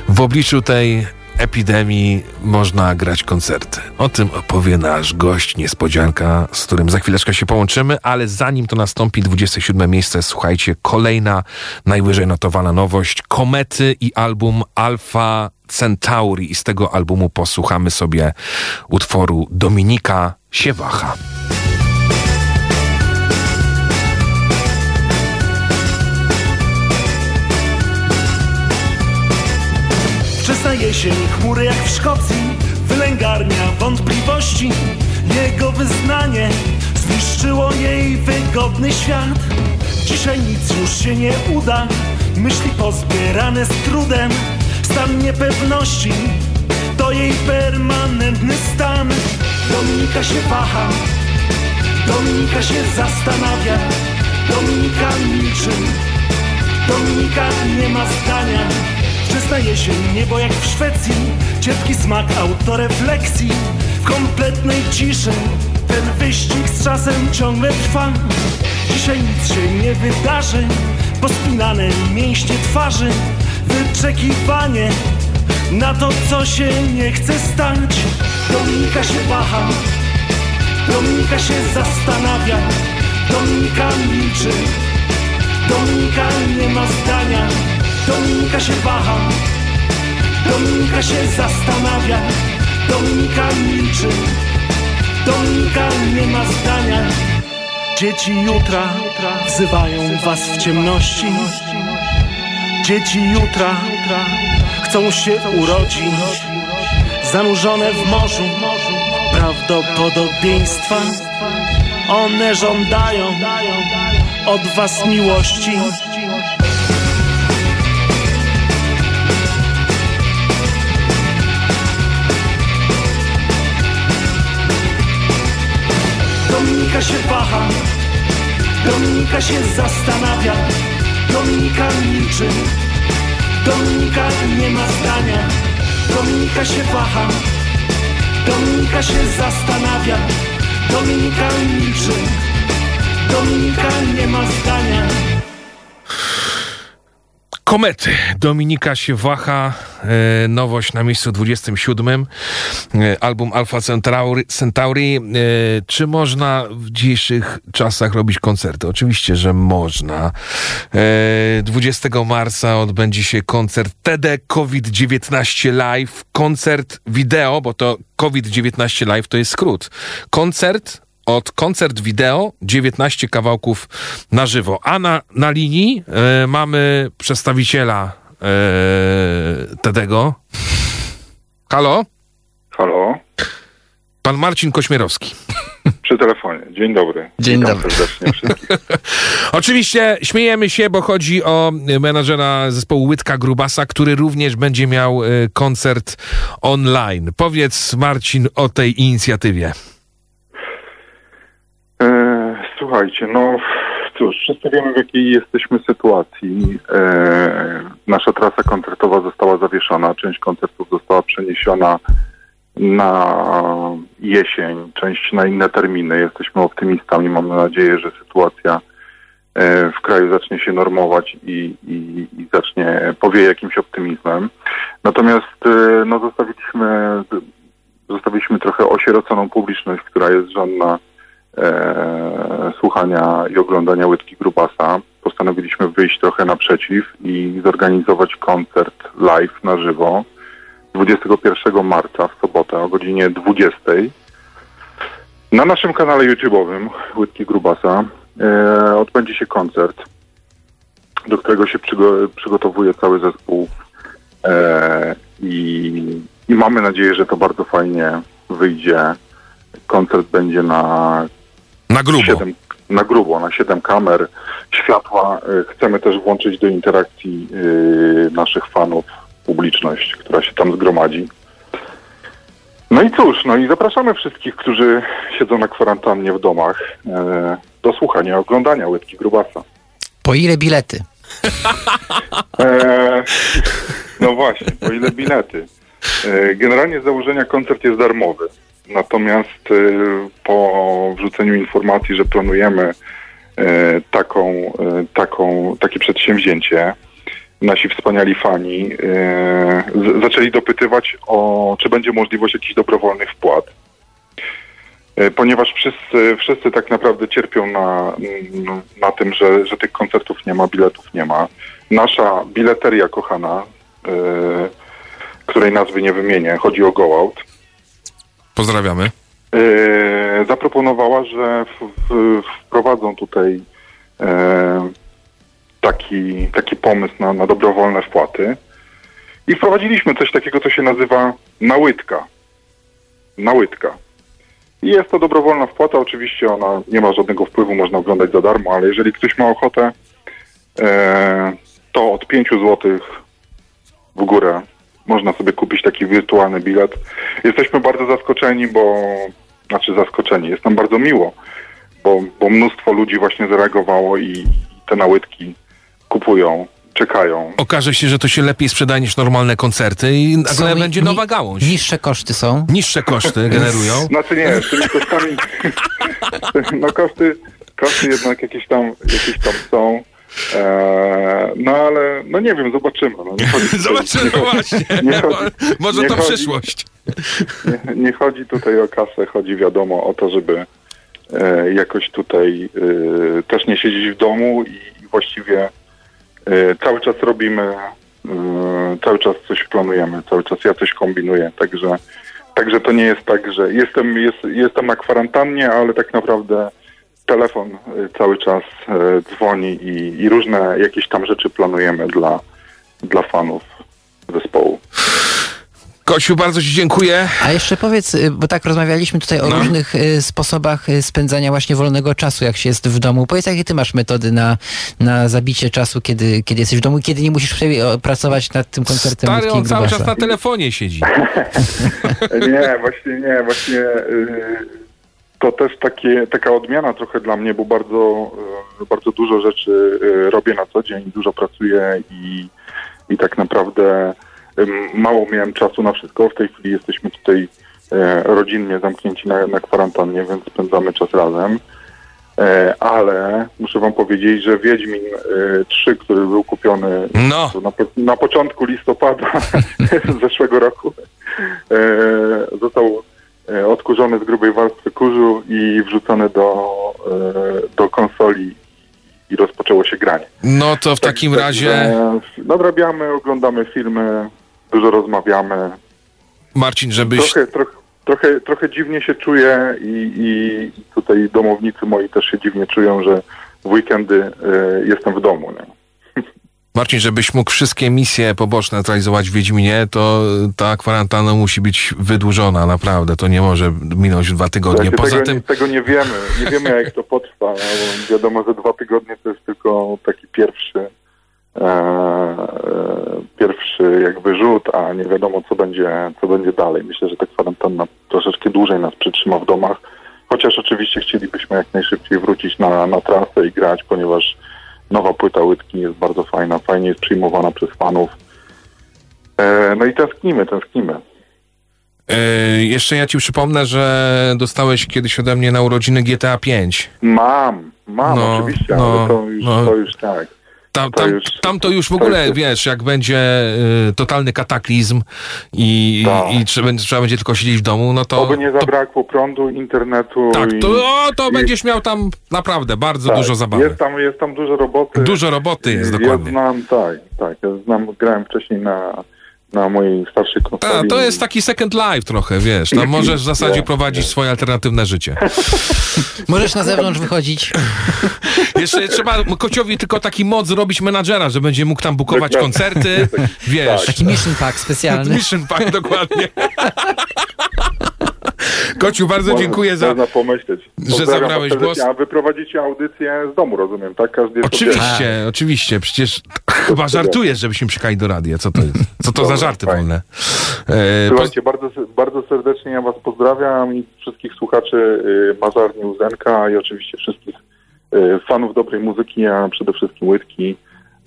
w obliczu tej epidemii można grać koncerty. O tym opowie nasz gość, niespodzianka, z którym za chwileczkę się połączymy, ale zanim to nastąpi 27 miejsce, słuchajcie, kolejna najwyżej notowana nowość, Komety i album Alpha Centauri i z tego albumu posłuchamy sobie utworu Dominika Siewacha. Jesień, chmury jak w Szkocji Wylęgarnia wątpliwości. Jego wyznanie zniszczyło jej wygodny świat. Dzisiaj nic już się nie uda Myśli pozbierane z trudem. Stan niepewności To jej permanentny stan. Dominika się waha Dominika się zastanawia. Dominika milczy Dominika nie ma zdania Wczesna jesień, niebo jak w Szwecji. Cierpki smak autorefleksji W kompletnej ciszy Ten wyścig z czasem ciągle trwa. Dzisiaj nic się nie wydarzy. Pospinane mięśnie twarzy. Wyczekiwanie Na to, co się nie chce stać. Dominika się waha. Dominika się zastanawia. Dominika milczy. Dominika nie ma zdania Dominika się waha Dominika się zastanawia. Dominika milczy. Dominika nie ma zdania. Dzieci jutra wzywają was w ciemności. Dzieci jutra chcą się urodzić. Zanurzone w morzu prawdopodobieństwa. One żądają od was miłości Dominika się waha Dominika się zastanawia Dominika milczy Dominika nie ma zdania Dominika się waha Dominika się zastanawia Dominika milczy Dominika nie ma zdania Komety. Dominika się waha. E, nowość na miejscu 27. E, album Alpha Centauri. Centauri. E, czy można w dzisiejszych czasach robić koncerty? Oczywiście, że można. E, 20 marca odbędzie się koncert TD COVID-19 Live. Koncert wideo, bo to COVID-19 Live to jest skrót. Koncert od koncert wideo 19 kawałków na żywo. A na, na linii e, mamy przedstawiciela e, Tedego. Halo? Halo? Pan Marcin Kośmierowski. Przy telefonie. Dzień dobry. Dzień Witam dobry. serdecznie wszystkich. Oczywiście śmiejemy się, bo chodzi o menadżera zespołu Łydka Grubasa, który również będzie miał e, koncert online. Powiedz Marcin o tej inicjatywie. Słuchajcie, no cóż, wszyscy wiemy w jakiej jesteśmy sytuacji. E, nasza trasa koncertowa została zawieszona, część koncertów została przeniesiona na jesień, część na inne terminy. Jesteśmy optymistami, mamy nadzieję, że sytuacja e, w kraju zacznie się normować i, i, i zacznie powieje jakimś optymizmem. Natomiast e, no, zostawiliśmy, zostawiliśmy trochę osieroconą publiczność, która jest żadna e, słuchania i oglądania Łydki Grubasa. Postanowiliśmy wyjść trochę naprzeciw i zorganizować koncert live na żywo 21 marca w sobotę o godzinie 20. Na naszym kanale YouTube'owym Łydki Grubasa e, odbędzie się koncert, do którego się przygo- przygotowuje cały zespół e, i, i mamy nadzieję, że to bardzo fajnie wyjdzie. Koncert będzie na Na grubo. Siedem, na grubo, na 7 kamer, światła. E, Chcemy też włączyć do interakcji e, naszych fanów publiczność, która się tam zgromadzi. No i cóż, no i zapraszamy wszystkich, którzy siedzą na kwarantannie w domach e, do słuchania, oglądania Łydki Grubasa. Po ile bilety? No właśnie, po ile bilety? Generalnie z założenia koncert jest darmowy. Natomiast e, po wrzuceniu informacji, że planujemy e, taką, e, taką, takie przedsięwzięcie, nasi wspaniali fani zaczęli dopytywać o, czy będzie możliwość jakichś dobrowolnych wpłat. Ponieważ wszyscy, wszyscy tak naprawdę cierpią na, na tym, że, że tych koncertów nie ma, biletów nie ma. Nasza bileteria kochana, której nazwy nie wymienię, chodzi o Go Out, Pozdrawiamy. e, zaproponowała, że w, w, wprowadzą tutaj e, taki, taki pomysł na, na dobrowolne wpłaty. I wprowadziliśmy coś takiego, co się nazywa nałytka. Nałytka. I jest to dobrowolna wpłata, oczywiście ona nie ma żadnego wpływu, można oglądać za darmo, ale jeżeli ktoś ma ochotę, e, to od 5 zł w górę można sobie kupić taki wirtualny bilet. Jesteśmy bardzo zaskoczeni, bo znaczy zaskoczeni, jest nam bardzo miło, bo, bo mnóstwo ludzi właśnie zareagowało i, te nałytki kupują, czekają. Okaże się, że to się lepiej sprzedaje niż normalne koncerty i nagle będzie nowa gałąź. Niższe koszty są. Niższe koszty generują. Znaczy nie, z tymi kosztami, no koszty, koszty jednak jakieś tam, jakieś tam są. Eee, no ale, no nie wiem, zobaczymy. No, chodzi Zobaczymy nie właśnie. Nie chodzi, Może nie to chodzi- przyszłość. Nie, nie chodzi tutaj o kasę, chodzi wiadomo o to, żeby e, jakoś tutaj e, też nie siedzieć w domu i, i właściwie e, cały czas robimy, e, cały czas coś planujemy, cały czas ja coś kombinuję, także, także to nie jest tak, że jestem, jest, jestem na kwarantannie, ale tak naprawdę telefon e, cały czas e, dzwoni i, i różne jakieś tam rzeczy planujemy dla, dla fanów zespołu. Kosiu, bardzo Ci dziękuję. A jeszcze powiedz, y, bo tak rozmawialiśmy tutaj o No. różnych y, sposobach y, spędzania właśnie wolnego czasu, jak się jest w domu. Powiedz, jakie ty masz metody na, na zabicie czasu, kiedy, kiedy jesteś w domu i kiedy nie musisz pracować nad tym koncertem Stary, on cały czas na telefonie siedzi. Nie, właśnie nie, właśnie yy, to też takie, taka odmiana trochę dla mnie, bo bardzo, yy, bardzo dużo rzeczy yy, robię na co dzień, dużo pracuję i, i tak naprawdę mało miałem czasu na wszystko. W tej chwili jesteśmy tutaj yy, rodzinnie zamknięci na, na kwarantannie, więc spędzamy czas razem. E, Ale muszę wam powiedzieć, że Wiedźmin e, 3, który był kupiony No. na, na początku listopada zeszłego roku, e, został e, odkurzony z grubej warstwy kurzu i wrzucony do, e, do konsoli i rozpoczęło się granie. No to w takim Także razie, Nadrabiamy, oglądamy filmy, dużo rozmawiamy. Marcin, żebyś... Trochę, trochę, trochę, trochę dziwnie się czuję i, i tutaj domownicy moi też się dziwnie czują, że w weekendy e, jestem w domu. Nie? Marcin, żebyś mógł wszystkie misje poboczne realizować w Wiedźminie, to ta kwarantanna musi być wydłużona, naprawdę. To nie może minąć dwa tygodnie. Słuchajcie, Poza tego, tym, tego nie wiemy. Nie wiemy, jak to potrwa. No, wiadomo, że dwa tygodnie to jest tylko taki pierwszy e, pierwszy jakby rzut, a nie wiadomo, co będzie, co będzie dalej. Myślę, że ta kwarantanna troszeczkę dłużej nas przytrzyma w domach. Chociaż oczywiście chcielibyśmy jak najszybciej wrócić na, na trasę i grać, ponieważ nowa płyta Łydki jest bardzo fajna, fajnie jest przyjmowana przez fanów. E, no i tęsknimy, tęsknimy. e, jeszcze ja ci przypomnę, że dostałeś kiedyś ode mnie na urodziny GTA 5. Mam, mam No, oczywiście, no, ale to już, no. to już tak. Tam, To tam, już- tam to już w to ogóle, wiesz, jak będzie y, totalny kataklizm i, Tak. i trzeba, trzeba będzie tylko siedzieć w domu, no to... Oby nie zabrakło prądu, internetu. Tak, i, to, o, to i- będziesz miał tam naprawdę bardzo tak, dużo zabawy. Jest tam, jest tam dużo roboty. Dużo roboty jest, ja dokładnie. znam, tak, tak. Ja znam, grałem wcześniej na, na mojej starszej A, konsoli. to jest taki second life trochę, wiesz. Tam możesz w zasadzie Nie, prowadzić swoje alternatywne życie. Możesz na zewnątrz wychodzić. Jeszcze trzeba kociowi tylko taki moc zrobić menadżera, że będzie mógł tam bukować koncerty, wiesz. Taki mission pack specjalny. Mission Pack, dokładnie. Kociu, bardzo Można- dziękuję za... Można pomyśleć. że zabrałeś głos. A wy prowadzicie audycję z domu, rozumiem, tak? Każdy Oczywiście, oczywiście. Przecież chyba żartujesz, żebyśmy przyjechali do radia. Co to jest? Co to za Dobra, żarty fajnie. wolne? E, Słuchajcie, bardzo, bardzo serdecznie ja was pozdrawiam i wszystkich słuchaczy y, Mazarni Uzenka i oczywiście wszystkich y, fanów dobrej muzyki, a przede wszystkim Łydki.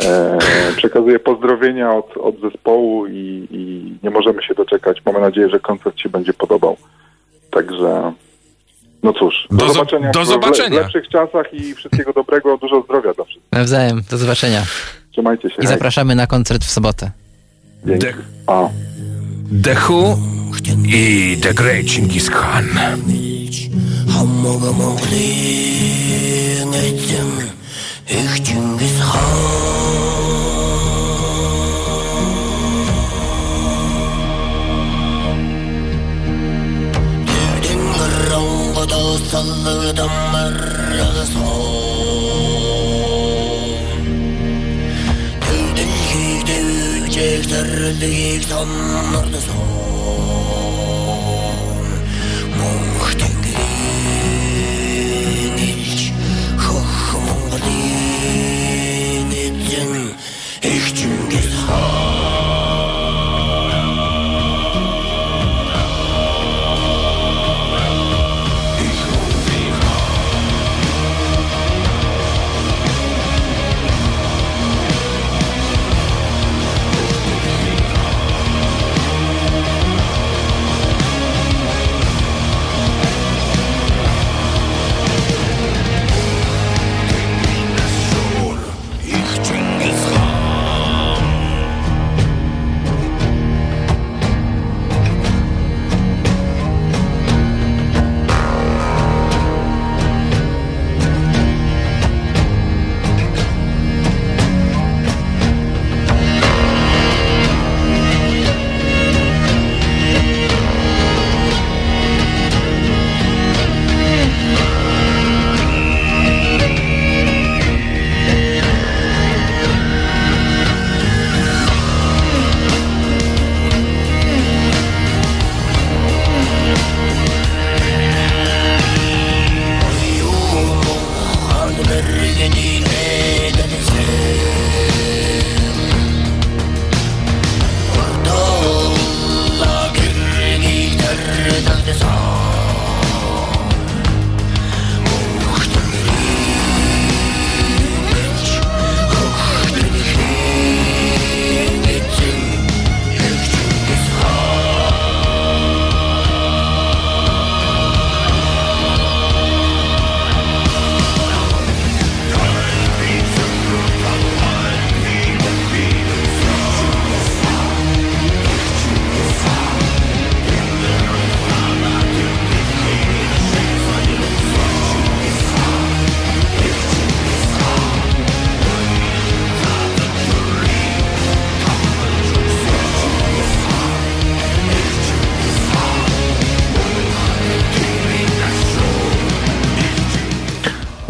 E, przekazuję pozdrowienia od, od zespołu i, i nie możemy się doczekać. Mamy nadzieję, że koncert się będzie podobał. Także no cóż, do, Do zo- zobaczenia, do w, le- zobaczenia. w lepszych czasach i wszystkiego dobrego, dużo zdrowia dla wszystkich. Nawzajem. Do zobaczenia. Trzymajcie się. I hej. zapraszamy na koncert w sobotę. Dzięki. A. Who i The Great Genghis Khan. Ich Chingiz Devdin sallı damlar alı son. Dövdün ki dövecekler diyek sanlardı son.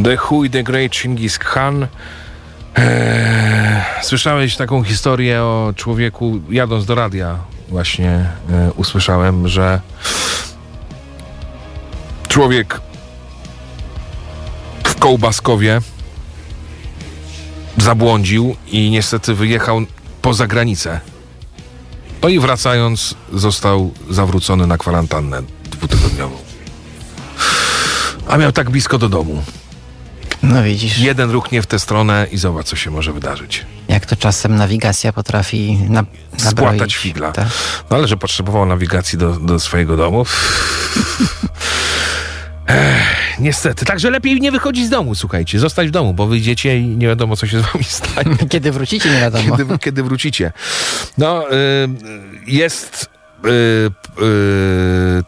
The Who i The Great Genghis Khan. Eee, słyszałeś taką historię o człowieku, jadąc do radia właśnie e, usłyszałem, że człowiek w Kołbaskowie zabłądził i niestety wyjechał poza granicę. No i wracając został zawrócony na kwarantannę dwutygodniową. A miał tak blisko do domu. No widzisz, Jeden ruch nie w tę stronę i zobacz, co się może wydarzyć. jak to czasem nawigacja potrafi na, Spłatać nabroić. figla. Tak. No ale że potrzebował nawigacji do, do swojego domu. Ech, niestety. Także lepiej nie wychodzić z domu, słuchajcie. Zostać w domu, bo wyjdziecie i nie wiadomo, co się z wami stanie. Kiedy wrócicie, nie wiadomo. Kiedy, kiedy wrócicie. No, y, jest y, y,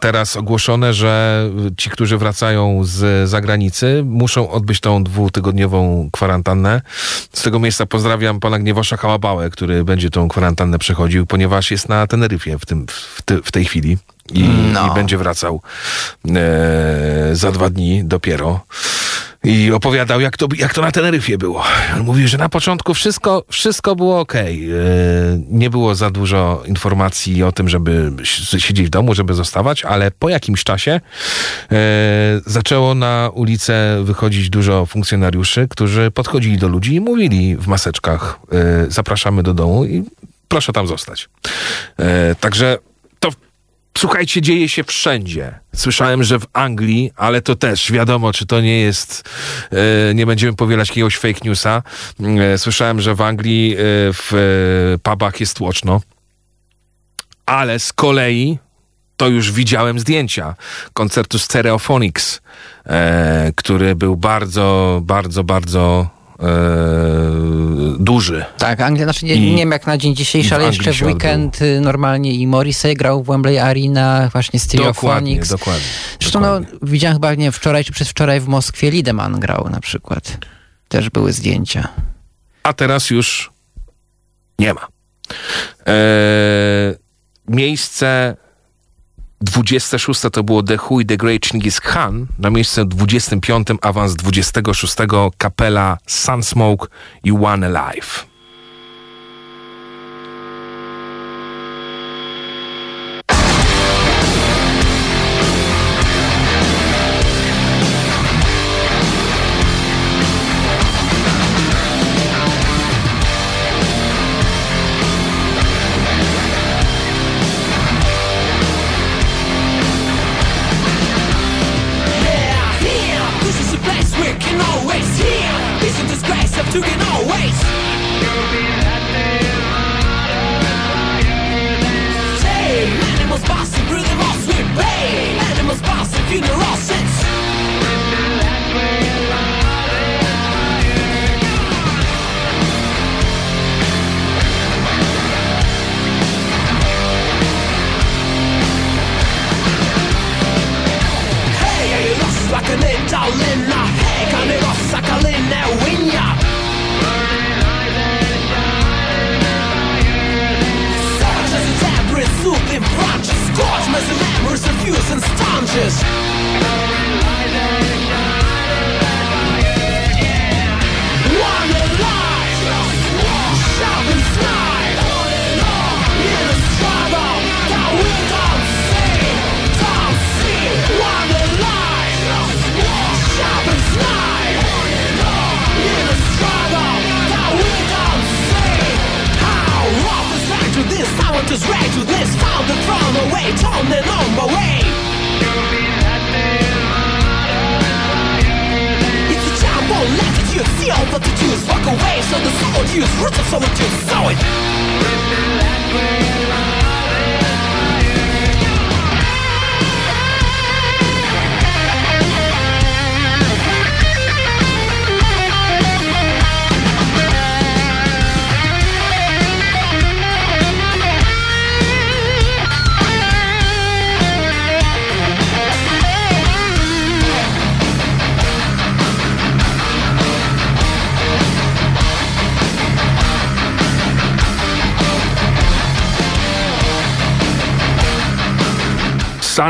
teraz ogłoszone, że ci, którzy wracają z zagranicy, muszą odbyć tą dwutygodniową kwarantannę. Z tego miejsca pozdrawiam pana Gniewosza Hałabałę, który będzie tą kwarantannę przechodził, ponieważ jest na Teneryfie w, tym, w, ty, w tej chwili. I, No. i będzie wracał e, za dwa dni dopiero. I opowiadał, jak to, jak to na Teneryfie było. On mówił, że na początku wszystko, wszystko było ok. Nie było za dużo informacji o tym, żeby si- siedzieć w domu, żeby zostawać, ale po jakimś czasie e, zaczęło na ulicę wychodzić dużo funkcjonariuszy, którzy podchodzili do ludzi i mówili w maseczkach, e, zapraszamy do domu i proszę tam zostać. E, także Słuchajcie, dzieje się wszędzie. Słyszałem, że w Anglii, ale to też wiadomo, czy to nie jest, e, nie będziemy powielać jakiegoś fake newsa. E, słyszałem, że w Anglii e, w pubach jest tłoczno. Ale z kolei to już widziałem zdjęcia koncertu Stereophonics, który był bardzo, bardzo, bardzo e, duży. Tak, Anglia, znaczy nie, nie wiem jak na dzień dzisiejszy, ale jeszcze w weekend y, normalnie i Morrissey grał w Wembley Arena, właśnie Dokładnie, Stereophonics. dokładnie. Zresztą no, widziałem chyba, nie wczoraj czy przedwczoraj w Moskwie Lideman grał na przykład. Też były zdjęcia. a teraz już nie ma. Eee, miejsce 26 to było The Hui, The Great Chingis Khan. Na miejsce 25 awans 26 kapela Sunsmoke i One Alive.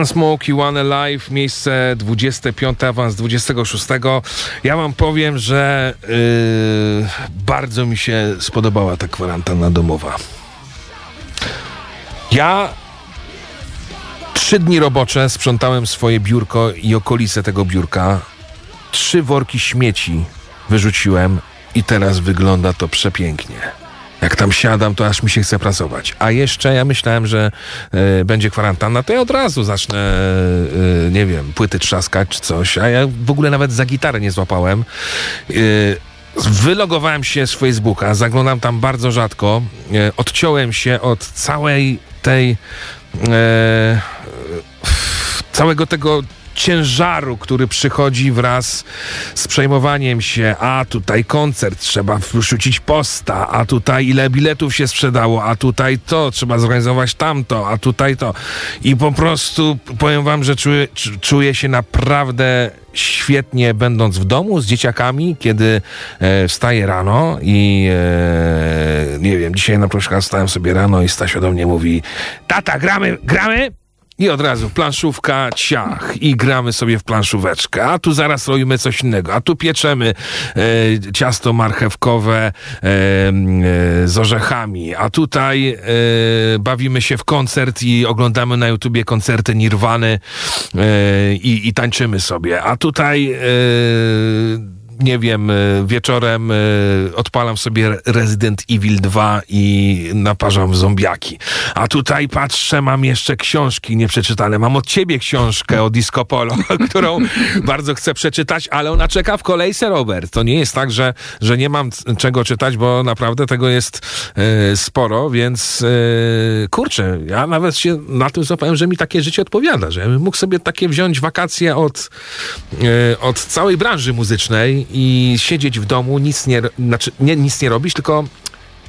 Sunsmoke i One Alive, miejsce 25, awans 26. Ja wam powiem, że yy, bardzo mi się spodobała ta kwarantanna domowa. Ja trzy dni robocze sprzątałem swoje biurko i okolice tego biurka. Trzy worki śmieci wyrzuciłem i teraz wygląda to przepięknie. Jak tam siadam, to aż mi się chce pracować. A jeszcze ja myślałem, że e, będzie kwarantanna, to ja od razu zacznę, e, nie wiem, płyty trzaskać czy coś. A ja w ogóle nawet za gitarę nie złapałem. E, Wylogowałem się z Facebooka, zaglądam tam bardzo rzadko. Odciąłem się od całej tej. Całego tego ciężaru, który przychodzi wraz z przejmowaniem się, a tutaj koncert, trzeba wrzucić posta, a tutaj ile biletów się sprzedało, a tutaj to, trzeba zorganizować tamto, a tutaj to. I po prostu powiem wam, że czuję, czu- czuję się naprawdę świetnie będąc w domu z dzieciakami, kiedy e, wstaję rano i e, nie wiem, dzisiaj na przykład wstałem sobie rano i Stasio do mnie mówi tata, gramy, gramy? I od razu planszówka, ciach i gramy sobie w planszóweczkę. A tu zaraz robimy coś innego. A tu pieczemy e, ciasto marchewkowe e, e, z orzechami. A tutaj e, bawimy się w koncert i oglądamy na YouTubie koncerty Nirwany e, i, i tańczymy sobie. A tutaj e, nie wiem, e, wieczorem e, odpalam sobie Resident Evil 2 i naparzam zombiaki. A tutaj patrzę, mam jeszcze książki nieprzeczytane. Mam od ciebie książkę o Disco Polo, którą bardzo chcę przeczytać, ale ona czeka w kolejce, Robert. To nie jest tak, że, że nie mam czego czytać, bo naprawdę tego jest e, sporo, więc e, kurczę, ja nawet się na tym złapałem, że mi takie życie odpowiada, że ja mógł sobie takie wziąć wakacje od, e, od całej branży muzycznej i siedzieć w domu, nic nie, znaczy nie, nic nie robić, tylko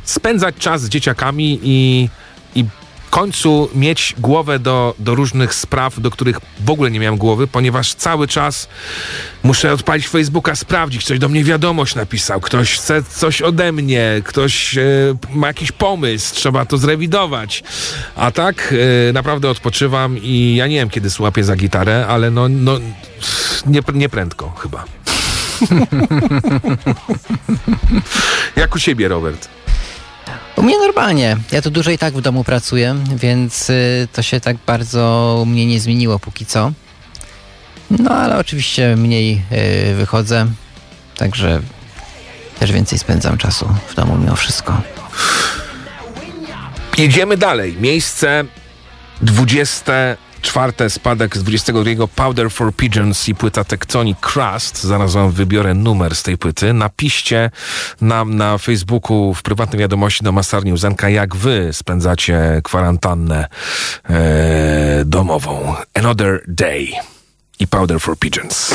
spędzać czas z dzieciakami i, i końcu mieć głowę do, do różnych spraw, do których w ogóle nie miałem głowy, ponieważ cały czas muszę odpalić Facebooka, sprawdzić, ktoś do mnie wiadomość napisał, ktoś chce coś ode mnie, ktoś e, ma jakiś pomysł, trzeba to zrewidować. A tak e, naprawdę odpoczywam i ja nie wiem, kiedy złapię za gitarę, ale no, no nie, nie prędko chyba. Jak u siebie, Robert? U mnie normalnie. Ja tu dużo i tak w domu pracuję, więc y, to się tak bardzo u mnie nie zmieniło póki co. No ale oczywiście mniej y, wychodzę, także też więcej spędzam czasu w domu mimo wszystko. Jedziemy dalej. Miejsce 24. Spadek z 22. Powder for Pigeons i płyta Tectonic Crust. Zaraz wam wybiorę numer z tej płyty. Napiszcie nam na Facebooku w prywatnej wiadomości do Masarni Uzenka, jak wy spędzacie kwarantannę e, domową. Another Day i Powder for Pigeons.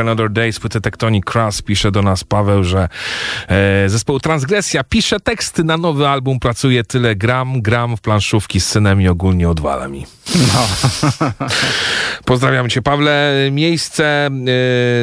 Another Day z płyty Tectonic. Pisze do nas Paweł, że e, zespoł Transgresja pisze teksty na nowy album, pracuje tyle gram, gram w planszówki z synem i ogólnie odwala mi. No. Pozdrawiam cię, Pawle. Miejsce e,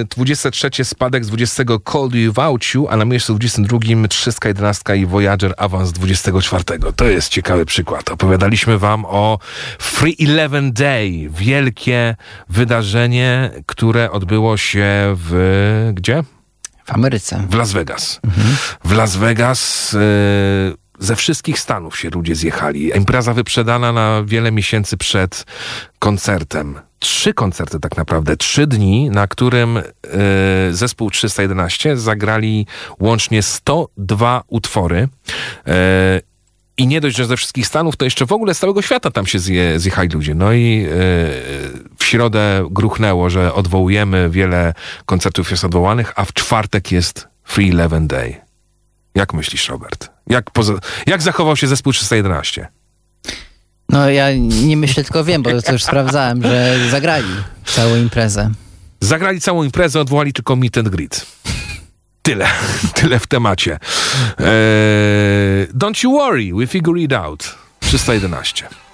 23 spadek z 20 Call You Without You, a na miejscu 22 311 i Voyager awans z 24. To jest ciekawy przykład. Opowiadaliśmy wam o Free Eleven Day. Wielkie wydarzenie, które odbyło się w... gdzie? W Ameryce. W Las Vegas. W Las Vegas e, ze wszystkich stanów się ludzie zjechali. Impreza wyprzedana na wiele miesięcy przed koncertem. Trzy koncerty tak naprawdę, trzy dni, na którym e, zespół 311 zagrali łącznie 102 utwory. E, i nie dość, że ze wszystkich Stanów, to jeszcze w ogóle z całego świata tam się zje, zjechali ludzie. No i e, w środę gruchnęło, że odwołujemy wiele koncertów jest odwołanych, a w czwartek jest Free Eleven Day. Jak myślisz, Robert? Jak, poza, jak zachował się zespół 311? No ja nie myślę, tylko wiem, bo to już sprawdzałem, że zagrali całą imprezę. Zagrali całą imprezę, odwołali tylko meet and greet. Tyle, tyle w temacie. Eee, don't you worry, we figure it out. 311.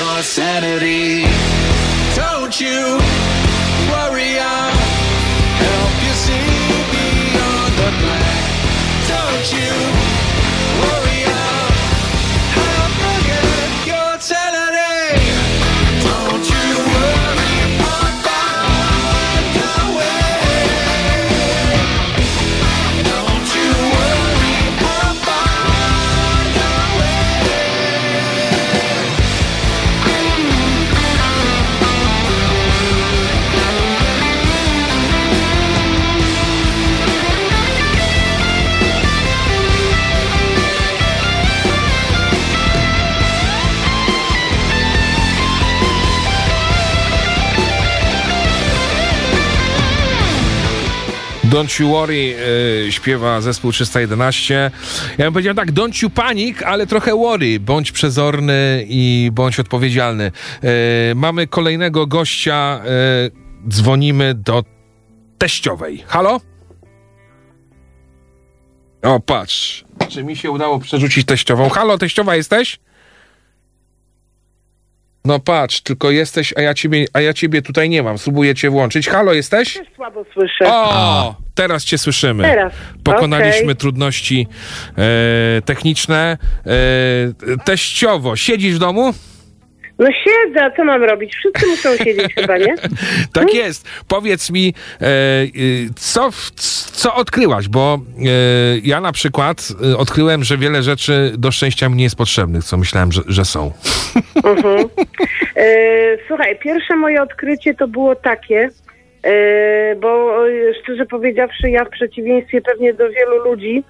Your sanity. Don't you worry, I'll Don't You Worry e, śpiewa zespół 311. Ja bym powiedział tak, don't you panic, ale trochę worry. Bądź przezorny i bądź odpowiedzialny. E, mamy kolejnego gościa. E, dzwonimy do teściowej. Halo? O, patrz. Czy mi się udało przerzucić teściową? Halo, teściowa jesteś? No patrz, tylko jesteś, a ja ciebie, a ja ciebie tutaj nie mam. Spróbuję cię włączyć. Halo, jesteś? Słabo słyszę. O, teraz cię słyszymy. Teraz. Pokonaliśmy Okej. trudności e, techniczne. E, teściowo, siedzisz w domu? No siedzę, a co mam robić? Wszyscy muszą siedzieć chyba, nie? Tak jest. Powiedz mi, e, y, co, w- co odkryłaś? Bo e, ja na przykład e, odkryłem, że wiele rzeczy do szczęścia mi nie jest potrzebnych, co myślałem, że, że są. Mhm. E, słuchaj, pierwsze moje odkrycie to było takie, e, bo e, szczerze powiedziawszy, ja w przeciwieństwie pewnie do wielu ludzi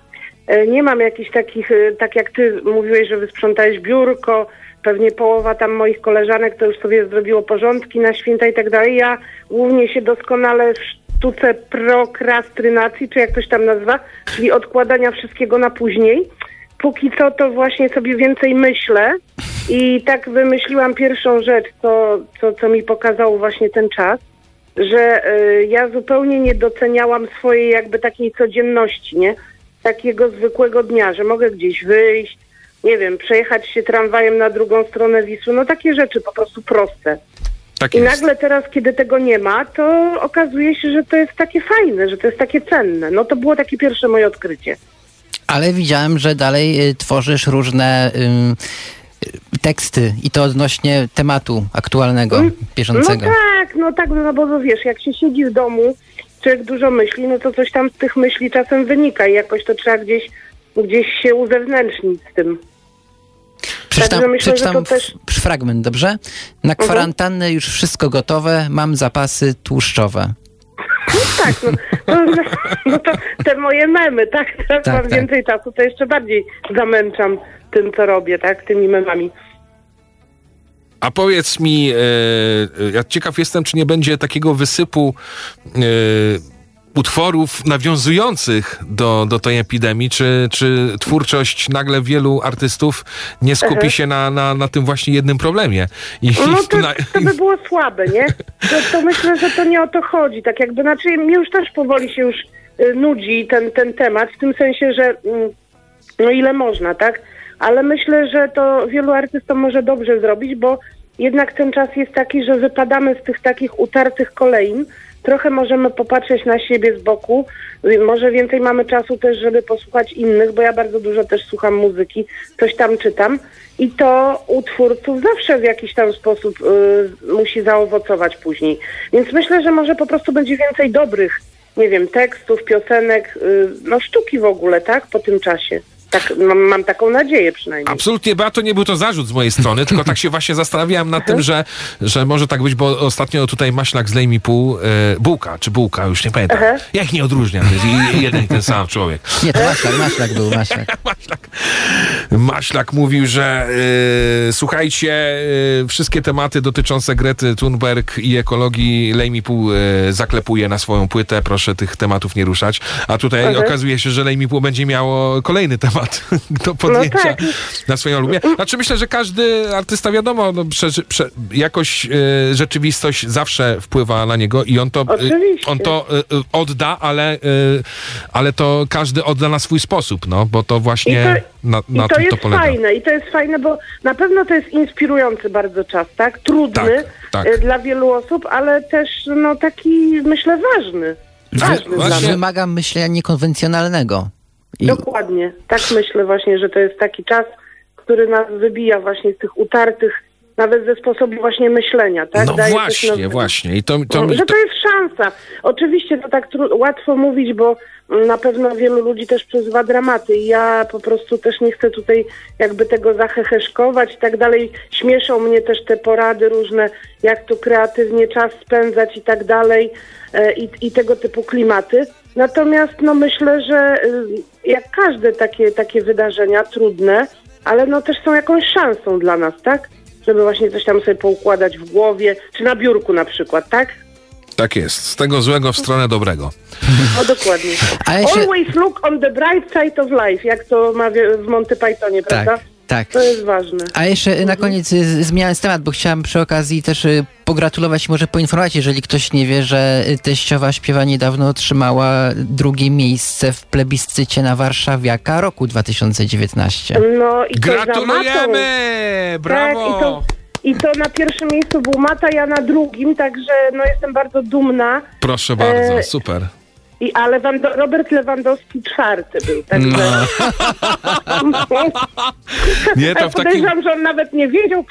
e, nie mam jakichś takich, e, tak jak ty mówiłeś, że wysprzątałeś biurko, pewnie połowa tam moich koleżanek to już sobie zrobiło porządki na święta i tak dalej. Ja głównie się doskonale w sztuce prokrastynacji, czy jak ktoś tam nazywa, czyli odkładania wszystkiego na później. Póki co to właśnie sobie więcej myślę i tak wymyśliłam pierwszą rzecz, co, co, co mi pokazał właśnie ten czas, że y, ja zupełnie nie doceniałam swojej jakby takiej codzienności, nie? Takiego zwykłego dnia, że mogę gdzieś wyjść, nie wiem, przejechać się tramwajem na drugą stronę Wisły, no takie rzeczy po prostu proste. Tak I jest. nagle teraz, kiedy tego nie ma, to okazuje się, że to jest takie fajne, że to jest takie cenne. No to było takie pierwsze moje odkrycie. Ale widziałem, że dalej y, tworzysz różne ym, y, teksty i to odnośnie tematu aktualnego, bieżącego. No tak, no tak, no bo no wiesz, jak się siedzi w domu, człowiek dużo myśli, no to coś tam z tych myśli czasem wynika i jakoś to trzeba gdzieś, gdzieś się uzewnętrznić z tym. Przeczytam, myślę, przeczytam też- fragment, dobrze? Na kwarantannę już wszystko gotowe, mam zapasy tłuszczowe. Tak, no to, no to te moje memy, tak? Teraz Tak, mam tak. więcej czasu, to jeszcze bardziej zamęczam tym, co robię, tak? Tymi memami. A powiedz mi, e, e, ja ciekaw jestem, czy nie będzie takiego wysypu e, utworów nawiązujących do, do tej epidemii, czy, czy twórczość nagle wielu artystów nie skupi Aha. się na, na, na tym właśnie jednym problemie. I, No to, na, to by było słabe, nie? To, to myślę, że to nie o to chodzi. Tak jakby, znaczy mnie już też powoli się już y, nudzi ten, ten temat, w tym sensie, że mm, no ile można, tak? Ale myślę, że to wielu artystom może dobrze zrobić, bo jednak ten czas jest taki, że wypadamy z tych takich utartych kolejn. Trochę możemy popatrzeć na siebie z boku. Może więcej mamy czasu też, żeby posłuchać innych, bo ja bardzo dużo też słucham muzyki, coś tam czytam. I to u twórców zawsze w jakiś tam sposób y, musi zaowocować później. Więc myślę, że może po prostu będzie więcej dobrych, nie wiem, tekstów, piosenek, y, no sztuki w ogóle, tak? Po tym czasie. Tak, mam, mam taką nadzieję przynajmniej. Absolutnie, Beato, nie był to zarzut z mojej strony, tylko tak się właśnie zastanawiałem nad tym, że, że może tak być, bo ostatnio tutaj Maślak z Lejmi Pół, e, Bułka, czy Bułka, już nie pamiętam. Aha. Ja ich nie odróżniam, to jest jeden i ten sam człowiek. Nie, to Maślak, Maślak był, Maślak. Maślak mówił, że e, słuchajcie, e, wszystkie tematy dotyczące Grety Thunberg i ekologii Lejmi Pół e, zaklepuje na swoją płytę, proszę tych tematów nie ruszać. A tutaj Aha. okazuje się, że Lejmi Pół będzie miało kolejny temat do podjęcia tak. na swoją albumie. Znaczy myślę, że każdy artysta wiadomo, no, prze, prze, jakoś e, rzeczywistość zawsze wpływa na niego i on to, Oczywiście. on to e, odda, ale, ale to każdy odda na swój sposób, no, bo to właśnie na, na I to tym jest to polega. fajne, i to jest fajne, bo na pewno to jest inspirujący bardzo czas, tak? Trudny tak. e, dla wielu osób, ale też no taki myślę ważny. Ważny dla mnie. Wymaga myślenia niekonwencjonalnego. I Dokładnie. Tak myślę właśnie, że to jest taki czas, który nas wybija właśnie z tych utartych, nawet ze sposobu właśnie myślenia, tak? No Daje właśnie, nowego. właśnie. I to, to, No, mi- że to, to jest szansa. Oczywiście to tak tru- łatwo mówić, bo na pewno wielu ludzi też przeżywa dramaty i ja po prostu też nie chcę tutaj jakby tego zaheheszkować i tak dalej. Śmieszą mnie też te porady różne, jak tu kreatywnie czas spędzać i tak dalej e, i, i tego typu klimaty. Natomiast no myślę, że y, jak każde takie, takie wydarzenia trudne, ale no też są jakąś szansą dla nas, tak? Żeby właśnie coś tam sobie poukładać w głowie, czy na biurku na przykład, tak? Tak jest. Z tego złego w stronę dobrego. No dokładnie. Ale się- Always look on the bright side of life, jak to mawia w Monty Pythonie, prawda? tak. To jest ważne. A jeszcze na koniec y, zmieniając temat, bo chciałam przy okazji też y, pogratulować i może poinformować, jeżeli ktoś nie wie, że teściowa śpiewa niedawno otrzymała drugie miejsce w plebiscycie na Warszawiaka roku 2019. No i to Gratulujemy! Brawo! Tak, i, to, I to na pierwszym miejscu był Mata, ja na drugim, także no jestem bardzo dumna. Proszę bardzo, E, super. I, a Lewando- Robert Lewandowski czwarty był, także... No. Nie, to w takim... Podejrzewam, że on nawet nie wiedział,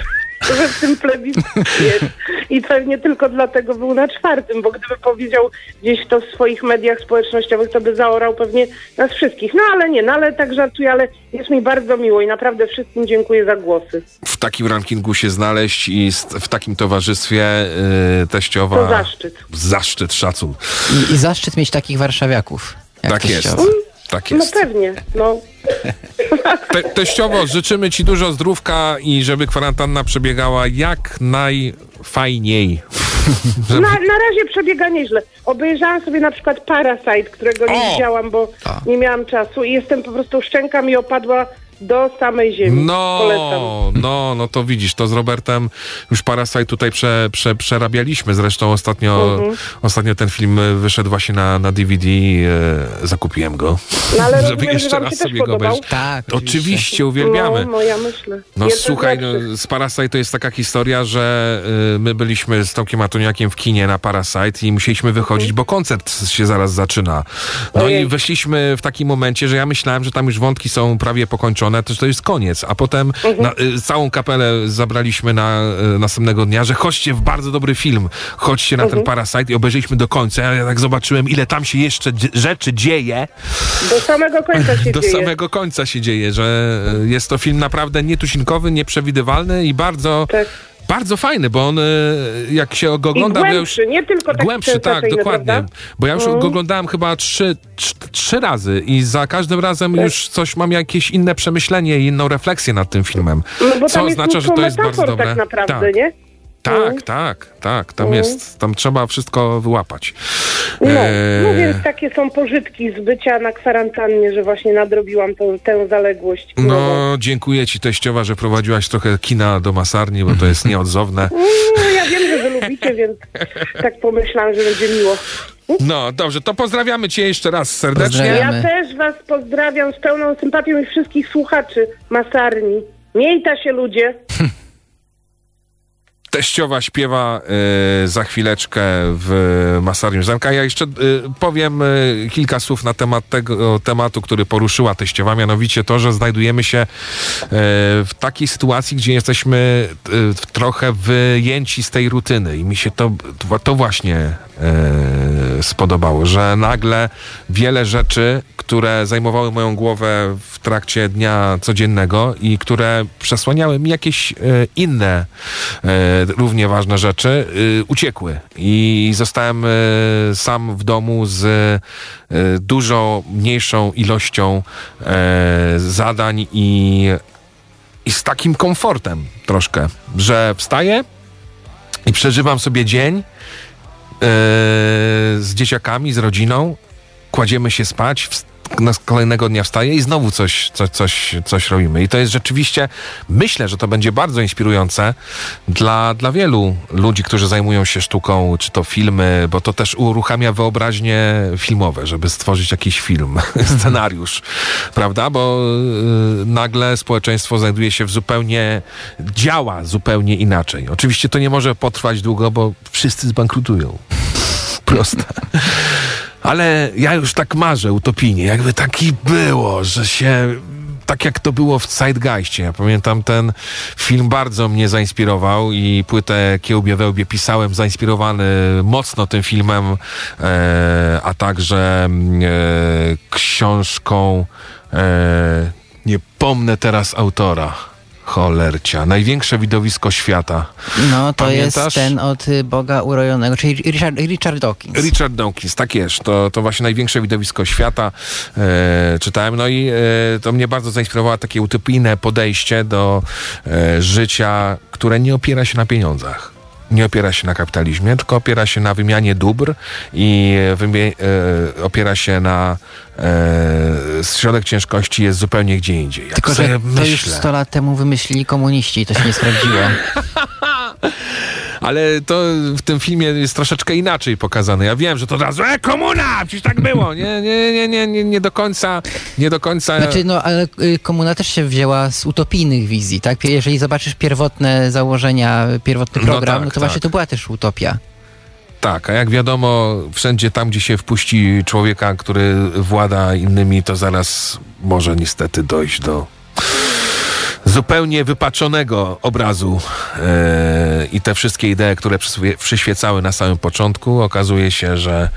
że w tym plebiscycie jest. I pewnie tylko dlatego był na czwartym, bo gdyby powiedział gdzieś to w swoich mediach społecznościowych, to by zaorał pewnie nas wszystkich. No ale nie, no ale tak żartuję, ale jest mi bardzo miło i naprawdę wszystkim dziękuję za głosy. w takim rankingu się znaleźć i w takim towarzystwie yy, teściowa... To zaszczyt. Zaszczyt, szacun. I, I zaszczyt mieć takich warszawiaków. Jak Tak jest. Tak No jest. pewnie, no. Te, teściowo, życzymy ci dużo zdrówka i żeby kwarantanna przebiegała jak najfajniej. Na, na razie przebiega nieźle. Obejrzałam sobie na przykład Parasite, którego nie O! widziałam, bo nie miałam czasu i jestem po prostu, szczęka mi opadła do samej ziemi. Polecam. No, no, no to widzisz, to z Robertem już Parasite tutaj prze, prze, przerabialiśmy. Zresztą ostatnio, Mhm. ostatnio ten film wyszedł właśnie na, na DVD. E, zakupiłem go, No, ale żeby rozumiem, że jeszcze raz sobie go obejrzeć. Tak, oczywiście, uwielbiamy. No, moja myślę. No Jeden słuchaj, no, z Parasite to jest taka historia, że y, my byliśmy z Tomkiem Atoniakiem w kinie na Parasite i musieliśmy wychodzić, bo koncert się zaraz zaczyna. No i weszliśmy w takim momencie, że ja myślałem, że tam już wątki są prawie pokończone, to, że to jest koniec. A potem na, y, całą kapelę zabraliśmy na y, następnego dnia, że chodźcie w bardzo dobry film, chodźcie na ten Parasite i obejrzeliśmy do końca. Ja tak zobaczyłem, ile tam się jeszcze rzeczy dzieje. Do samego końca się Do dzieje. samego końca się dzieje, że e, jest to film naprawdę nietuzinkowy, nieprzewidywalny i bardzo, bardzo fajny, bo on e, jak się go Tak. I ogląda... bo ja już- głębszy, nie tylko tak Głębszy, tak, dokładnie. prawda? Bo ja już Mhm. go oglądałem chyba trzy, trzy, trzy razy i za każdym razem Tak. już coś mam jakieś inne przemyślenie i inną refleksję nad tym filmem. No bo co oznacza, że to jest bardzo metafor dobre. tak naprawdę, tak. nie? Tak, Mhm. tak, tak, tam Mhm. jest, tam trzeba wszystko wyłapać. No, E, no więc takie są pożytki z bycia na kwarantannie, że właśnie nadrobiłam tą, tę zaległość. No, dziękuję ci teściowa, że prowadziłaś trochę kina do masarni, bo to jest nieodzowne. No, ja wiem, że wy lubicie, więc tak pomyślałam, że będzie miło. No, dobrze, to pozdrawiamy cię jeszcze raz serdecznie. Ja też was pozdrawiam z pełną sympatią i wszystkich słuchaczy masarni. Miejta się ludzie. Teściowa śpiewa e, za chwileczkę w Masarium Zanka. Ja jeszcze e, powiem e, kilka słów na temat tego tematu, który poruszyła teściowa, mianowicie to, że znajdujemy się e, w takiej sytuacji, gdzie jesteśmy e, trochę wyjęci z tej rutyny i mi się to, to właśnie spodobało, że nagle wiele rzeczy, które zajmowały moją głowę w trakcie dnia codziennego i które przesłaniały mi jakieś e, inne e, równie ważne rzeczy, e, uciekły. I zostałem e, sam w domu z e, dużo mniejszą ilością e, zadań i, i z takim komfortem troszkę, że wstaję i przeżywam sobie dzień e, z dzieciakami, z rodziną, kładziemy się spać, kolejnego dnia wstaję i znowu coś, coś, coś, coś robimy. I to jest rzeczywiście, myślę, że to będzie bardzo inspirujące dla, dla wielu ludzi, którzy zajmują się sztuką, czy to filmy, bo to też uruchamia wyobraźnie filmowe, żeby stworzyć jakiś film, scenariusz, prawda? Bo y, nagle społeczeństwo znajduje się w zupełnie, działa zupełnie inaczej. Oczywiście to nie może potrwać długo, bo wszyscy zbankrutują. Proste. Ale ja już tak marzę utopijnie, jakby taki było, że się tak jak to było w Zeitgeistie. Ja pamiętam ten film bardzo mnie zainspirował i płytę Kiełbie Wełbie pisałem zainspirowany mocno tym filmem, e, a także mm, e, książką e, nie pomnę teraz autora. Cholercia. Największe widowisko świata. No, to Pamiętasz? jest ten od y, Boga urojonego, czyli Richard, Richard Dawkins. Richard Dawkins, tak jest. To, to właśnie największe widowisko świata. E, czytałem, no i e, to mnie bardzo zainspirowało takie utopijne podejście do e, życia, które nie opiera się na pieniądzach. Nie opiera się na kapitalizmie, tylko opiera się na wymianie dóbr i wymie- e, opiera się na e, środek ciężkości jest zupełnie gdzie indziej. Jak Tylko, że to już myślę, 100 lat temu wymyślili komuniści i to się nie sprawdziło. Ale to w tym filmie jest troszeczkę inaczej pokazane. Ja wiem, że to od razu, e, komuna! Przecież tak było. Nie, nie, nie, nie, nie, nie do końca, nie do końca... Znaczy, no, ale y, komuna też się wzięła z utopijnych wizji, tak? Jeżeli zobaczysz pierwotne założenia, pierwotny No program, tak, no to właśnie tak. to była też utopia. Tak, a jak wiadomo, wszędzie tam, gdzie się wpuści człowieka, który włada innymi, to zaraz może niestety dojść do zupełnie wypaczonego obrazu e, i te wszystkie idee, które przyświecały na samym początku, okazuje się, że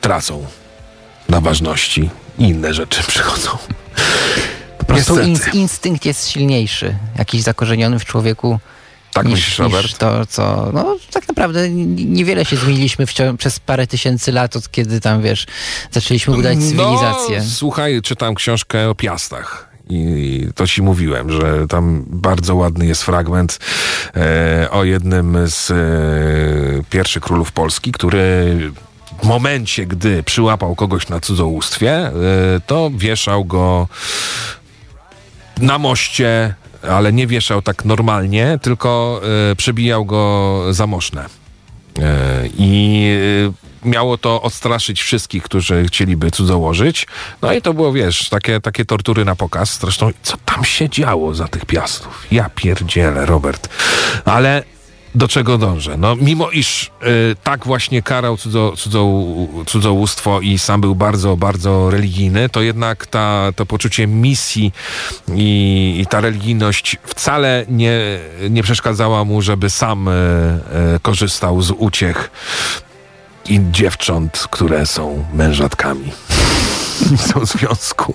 tracą na ważności i inne rzeczy przychodzą. Po prostu Niestety. ins- instynkt jest silniejszy, jakiś zakorzeniony w człowieku. Tak niż, myślisz, Robert? Niż to, co. No, tak naprawdę niewiele się zmieniliśmy przez parę tysięcy lat, od kiedy tam, wiesz, zaczęliśmy budować cywilizację. No, słuchaj, czytam książkę o piastach. I to ci mówiłem, że tam bardzo ładny jest fragment e, o jednym z e, pierwszych królów Polski, który w momencie, gdy przyłapał kogoś na cudzołóstwie, e, to wieszał go na moście, ale nie wieszał tak normalnie, tylko e, przebijał go za moszne. E, I e, miało to odstraszyć wszystkich, którzy chcieliby cudzołożyć. No i to było, wiesz, takie, takie tortury na pokaz. Zresztą, co tam się działo za tych piastów? Ja pierdzielę, Robert. Ale do czego dążę? No, mimo iż y, tak właśnie karał cudzo, cudzo, cudzołóstwo i sam był bardzo, bardzo religijny, to jednak ta, to poczucie misji i, i ta religijność wcale nie, nie przeszkadzała mu, żeby sam y, y, korzystał z uciech i dziewcząt, które są mężatkami. I są w związku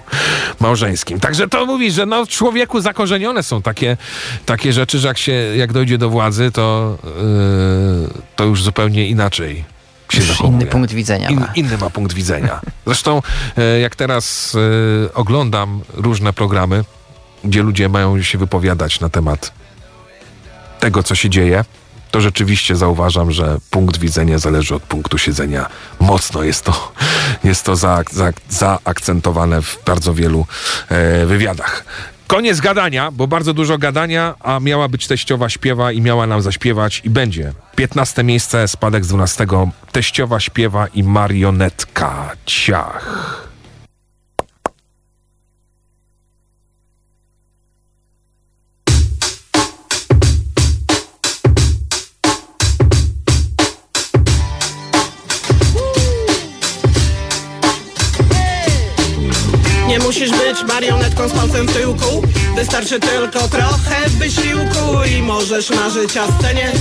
małżeńskim. Także to mówi, że no w człowieku zakorzenione są takie, takie rzeczy, że jak, się, jak dojdzie do władzy, to, yy, to już zupełnie inaczej inny punkt widzenia In, ma. inny ma punkt widzenia. Zresztą e, jak teraz e, oglądam różne programy, gdzie ludzie mają się wypowiadać na temat tego, co się dzieje, to rzeczywiście zauważam, że punkt widzenia zależy od punktu siedzenia. Mocno jest to, jest to za, za, zaakcentowane w bardzo wielu e, wywiadach. Koniec gadania, bo bardzo dużo gadania, a miała być teściowa śpiewa i miała nam zaśpiewać i będzie. 15 miejsce, spadek z 12. Teściowa śpiewa i marionetka. Ciach. Marionetką z palcem w tyłku. Wystarczy tylko trochę wysiłku I możesz marzyć o scenie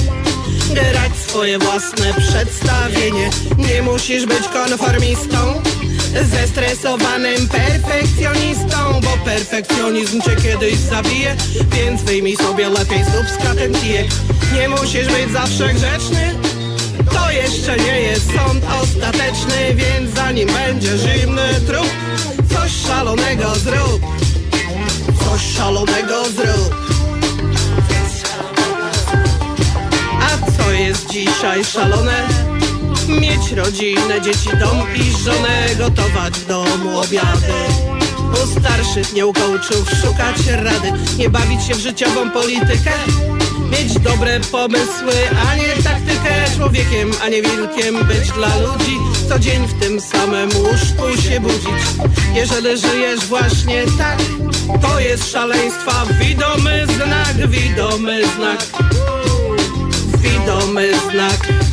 Grać swoje własne przedstawienie. Nie musisz być konformistą Zestresowanym perfekcjonistą Bo perfekcjonizm cię kiedyś zabije Więc wyjmij sobie lepiej zrób skatem kijek. Nie musisz być zawsze grzeczny to jeszcze nie jest sąd ostateczny, więc zanim będzie zimny trup, szalonego zrób. Coś szalonego zrób. A co jest dzisiaj szalone? Mieć rodzinę, dzieci, dom i żonę, gotować w domu obiady. U starszych nieukołczów szukać rady, nie bawić się w życiową politykę. Mieć dobre pomysły, a nie taktykę Człowiekiem, a nie wilkiem być dla ludzi Co dzień w tym samym łóżku się budzić Jeżeli żyjesz właśnie tak To jest szaleństwa Widomy znak, widomy znak Widomy znak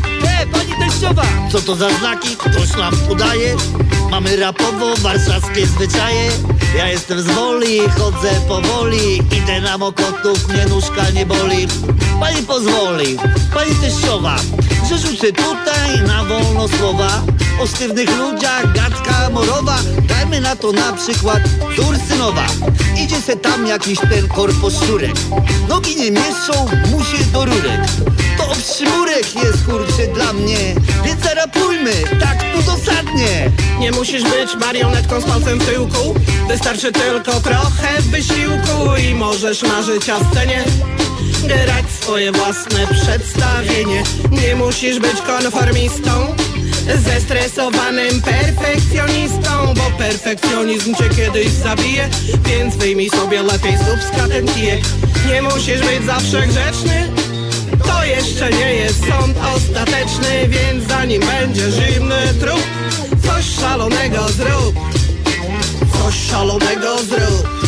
Co to za znaki? Ktoś nam podaje? Mamy rapowo-warszawskie zwyczaje. Ja jestem z woli, chodzę powoli. Idę na mokotów, mnie nóżka nie boli. Pani pozwoli, pani teściowa Że rzucę tutaj na wolno słowa. O sztywnych ludziach, gadka morowa. Dajmy na to na przykład Ursynowa Idzie se tam jakiś ten korposzczurek. Nogi nie mieszczą, musi do rurek obszymurek jest kurczy dla mnie Więc zarapujmy, tak tu dosadnie. Nie musisz być marionetką z palcem w tyłku Wystarczy tylko trochę wysiłku I możesz marzyć o scenie. Grać swoje własne przedstawienie. Nie musisz być konformistą Zestresowanym perfekcjonistą Bo perfekcjonizm cię kiedyś zabije Więc wyjmij sobie lepiej zrób skatem kijek. Nie musisz być zawsze grzeczny to jeszcze nie jest sąd ostateczny, więc zanim będzie zimny trup, coś szalonego zrób. Coś szalonego zrób.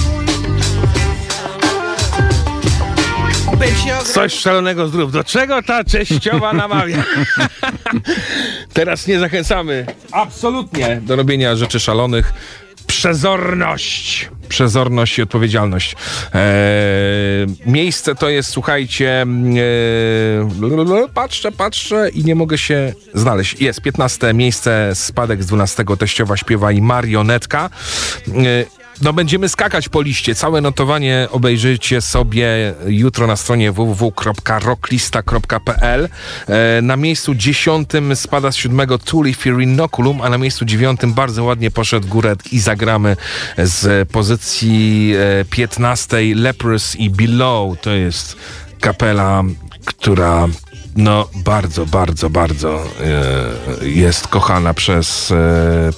Coś szalonego zrób. Do czego ta cześciowa namawia? Teraz nie zachęcamy absolutnie do robienia rzeczy szalonych. Przezorność. Przezorność i odpowiedzialność. Eee, miejsce to jest, słuchajcie, eee, patrzę, patrzę i nie mogę się znaleźć. Jest 15 miejsce, spadek z 12 teściowa śpiewa i marionetka. Eee, No będziemy skakać po liście. Całe notowanie obejrzycie sobie jutro na stronie www.rocklista.pl. E, Na miejscu dziesiątym spada z siódmego Tulifi Rinoculum, a na miejscu dziewiątym bardzo ładnie poszedł Góret i zagramy z pozycji e, piętnastej Leprous i Below. To jest kapela, która no bardzo, bardzo, bardzo e, jest kochana przez e,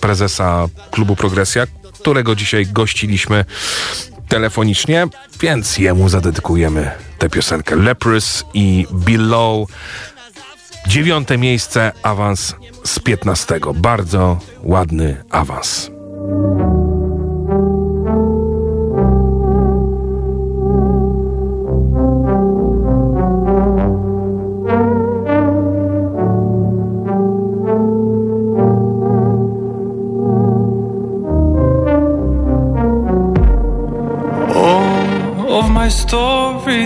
prezesa klubu Progresja, którego dzisiaj gościliśmy telefonicznie, więc jemu zadedykujemy tę piosenkę Leprous i Below. Dziewiąte miejsce, awans z piętnastego. Bardzo ładny awans.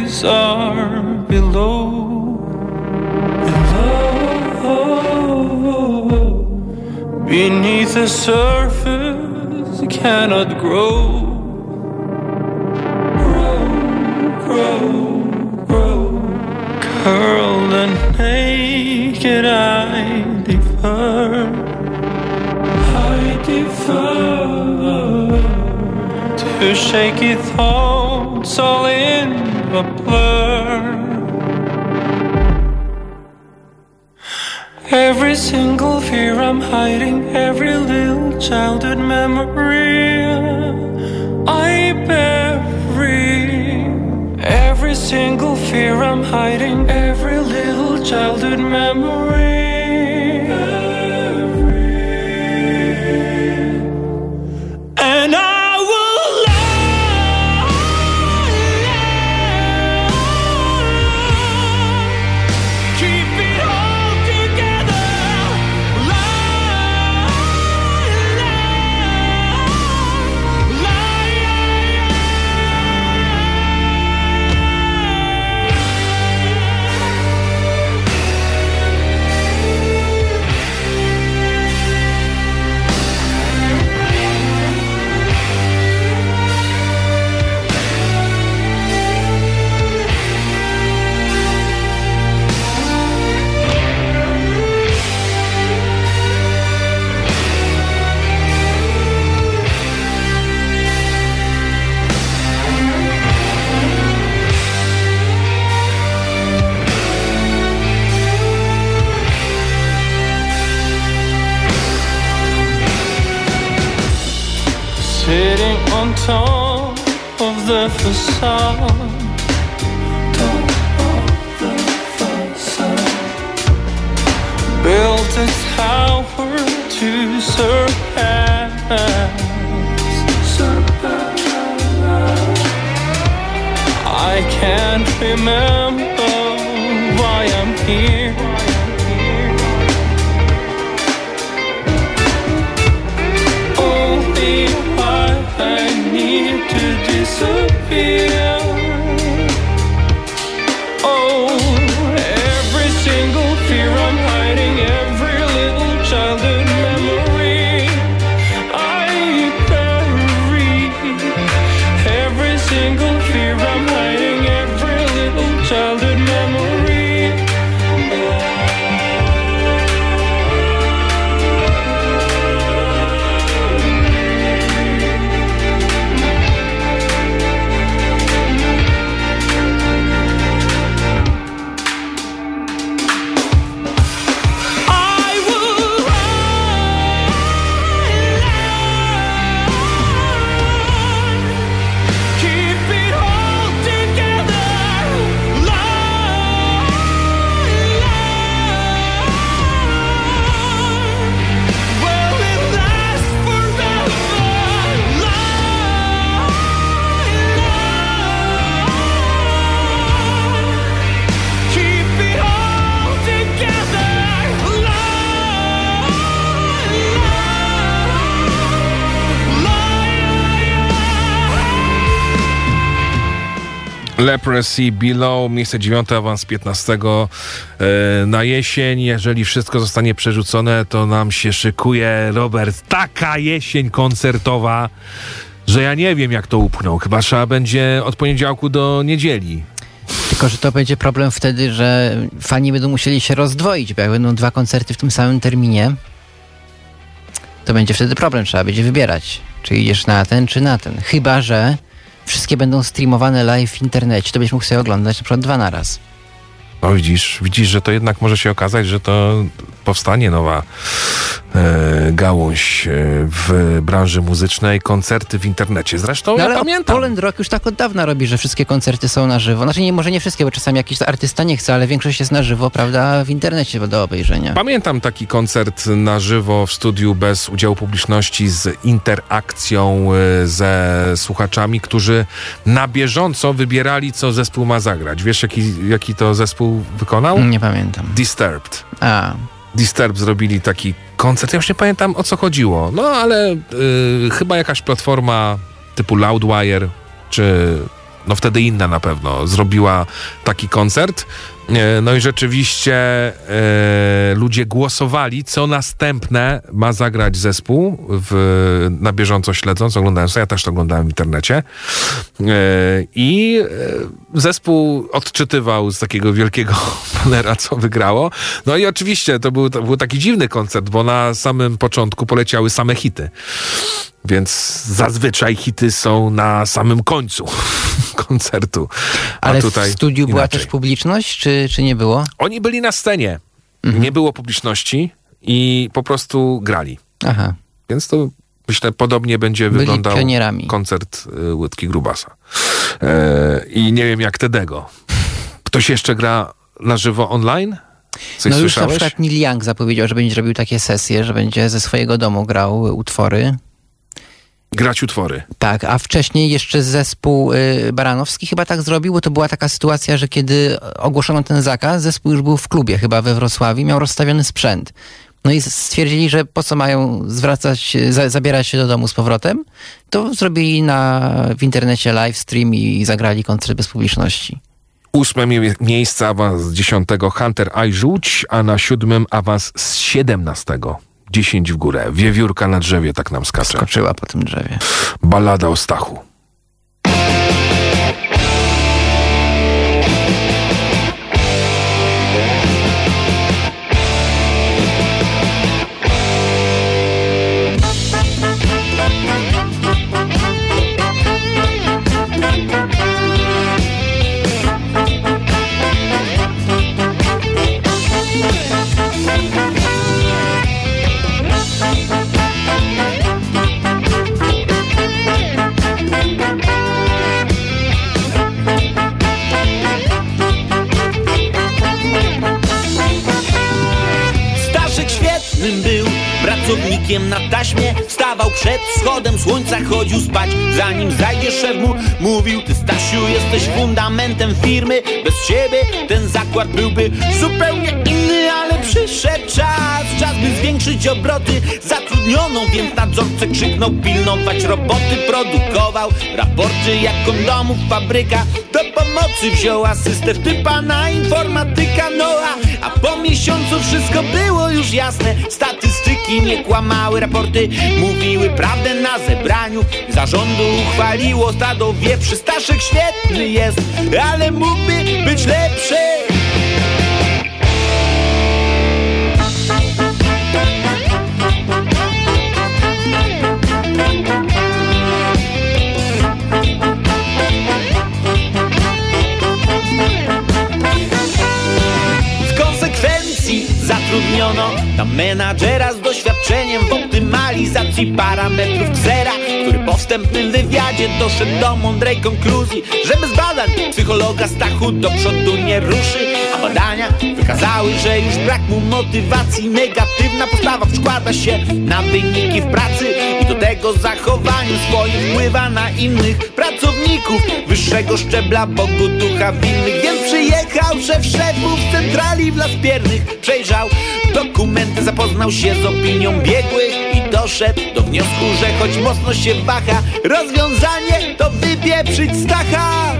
Stories are below. Below. Beneath the surface, cannot grow. Grow, grow, grow. Curled and naked, I defer. I defer to shaky thoughts all in a blur. Every single fear I'm hiding, every little childhood memory I bury. Every single fear I'm hiding, every little childhood memory. Leprosy Below, miejsce dziewiąte, awans 15 e, na jesień. Jeżeli wszystko zostanie przerzucone, to nam się szykuje, Robert, taka jesień koncertowa, że ja nie wiem, jak to upchnął. Chyba trzeba będzie od poniedziałku do niedzieli. Tylko, że to będzie problem wtedy, że fani będą musieli się rozdwoić, bo jak będą dwa koncerty w tym samym terminie, to będzie wtedy problem, trzeba będzie wybierać, czy idziesz na ten, czy na ten. Chyba, że wszystkie będą streamowane live w internecie, to byś mógł sobie oglądać na przykład dwa na raz. No widzisz, widzisz, że to jednak może się okazać, że to powstanie nowa gałąź e, w branży muzycznej, koncerty w internecie. Zresztą No ja ale pamiętam. Poland Rock już tak od dawna robi, że wszystkie koncerty są na żywo. Znaczy nie, może nie wszystkie, bo czasami jakiś artysta nie chce, ale większość jest na żywo, prawda, w internecie do obejrzenia. Pamiętam taki koncert na żywo w studiu bez udziału publiczności z interakcją e, ze słuchaczami, którzy na bieżąco wybierali, co zespół ma zagrać. Wiesz, jaki, jaki to zespół wykonał? Nie pamiętam. Disturbed. A. Disturbed zrobili taki koncert. Ja już nie pamiętam o co chodziło. No ale y, chyba jakaś platforma typu Loudwire, czy no wtedy inna na pewno, zrobiła taki koncert. E, No i rzeczywiście e, ludzie głosowali, co następne ma zagrać zespół w, na bieżąco śledząc, oglądając. Ja też to oglądałem w internecie. E, I e, zespół odczytywał z takiego wielkiego panera, co wygrało. No i oczywiście to był, to był taki dziwny koncert, bo na samym początku poleciały same hity. Więc zazwyczaj hity są na samym końcu koncertu. A Ale tutaj w studiu była inaczej. też publiczność, czy, czy nie było? Oni byli na scenie. Mhm. Nie było publiczności i po prostu grali. Aha. Więc to myślę podobnie będzie Byli wyglądał pionierami. koncert y, Łydki Grubasa. E, I nie wiem jak Tedego. Ktoś jeszcze gra na żywo online? Coś no już na słyszałeś? przykład Neil Young zapowiedział, że będzie robił takie sesje, że będzie ze swojego domu grał utwory. Grać utwory. Tak, a wcześniej jeszcze zespół y, Baranowski chyba tak zrobił, bo to była taka sytuacja, że kiedy ogłoszono ten zakaz, zespół już był w klubie chyba we Wrocławiu, miał rozstawiony sprzęt. No i stwierdzili, że po co mają zwracać, za, zabierać się do domu z powrotem, to zrobili na, w internecie live stream i zagrali koncert bez publiczności. Ósme mie- miejsce awans z dziesiątego Hunter I Żółć, a na siódmym awans z siedemnastego. Dziesięć w górę. Wiewiórka na drzewie tak nam skacze. Skoczyła po tym drzewie. Ballada o Stachu. Na taśmie Wstawał przed wschodem słońca Chodził spać. Zanim zajdzie szef mu Mówił ty Stasiu jesteś fundamentem firmy. Bez ciebie ten zakład byłby zupełnie inny Ale przyszedł czas Czas by zwiększyć obroty. Zatrudniono więc nadzorcę krzyknął Pilnować roboty. Produkował Raporty jak kondomów fabryka. Do pomocy wziął asystent typa na informatyka No a, a po miesiącu wszystko było już jasne. Statystyki nie kłamały, raporty mówiły prawdę na zebraniu. Zarządu uchwaliło stado wieprzy Staszek świetny jest, ale mógłby być lepszy zatrudniono. Tam menadżera z doświadczeniem w optymalizacji parametrów ksera, który po wstępnym wywiadzie doszedł do mądrej konkluzji, że bez badań psychologa Stachu do przodu nie ruszy, a badania wykazały, że już brak mu motywacji, negatywna postawa przekłada się na wyniki w pracy i do tego zachowaniem swoim wpływa na innych pracowników wyższego szczebla Bogu ducha winnych, więc przyjechał szef szefów centrali w Las Piernych, przejrzał dokumenty, zapoznał się z opinią biegłych i doszedł do wniosku, że choć mocno się waha, rozwiązanie to wypieprzyć Stacha.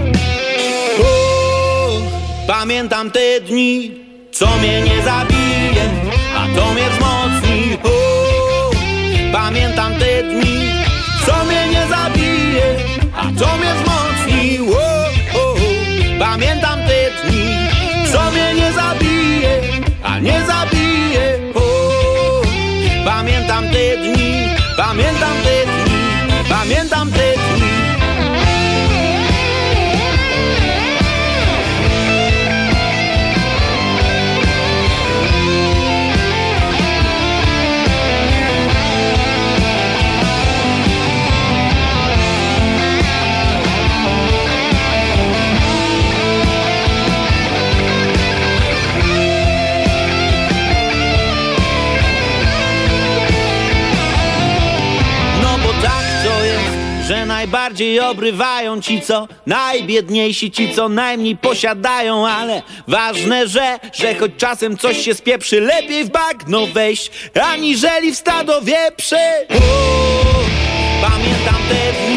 O, pamiętam te dni, co mnie nie zabije, a to mnie wzmocni. O, pamiętam te dni, co mnie nie zabije, a to mnie wzmocni. O. pamiętam te dni, pamiętam te dni, pamiętam te dni. Najbardziej obrywają ci, co najbiedniejsi, ci, co najmniej posiadają, ale ważne, że, że choć czasem coś się spieprzy, lepiej w bagno wejść, aniżeli w stado wieprzy. O, pamiętam te dni,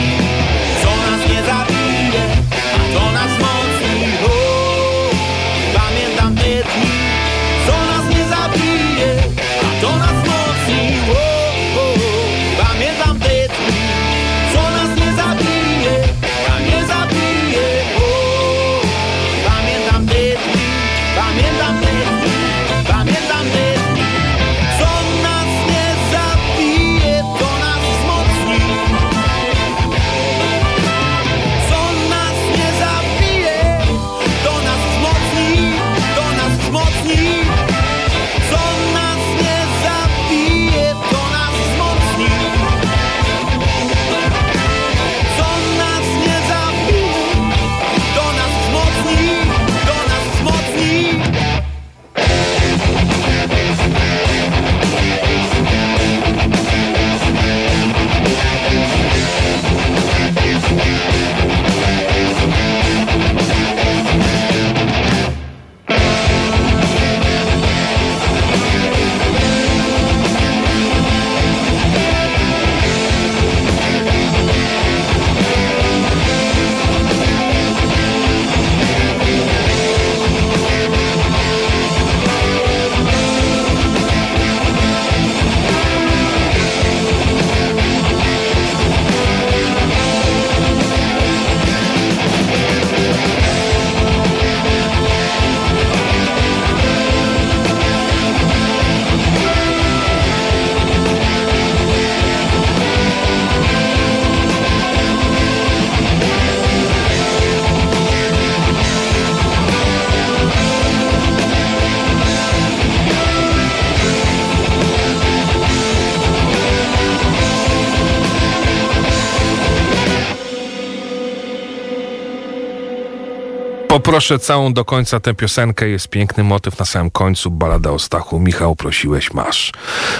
Poproszę całą do końca tę piosenkę. Jest piękny motyw na samym końcu. Balada o Stachu. Michał, prosiłeś, masz.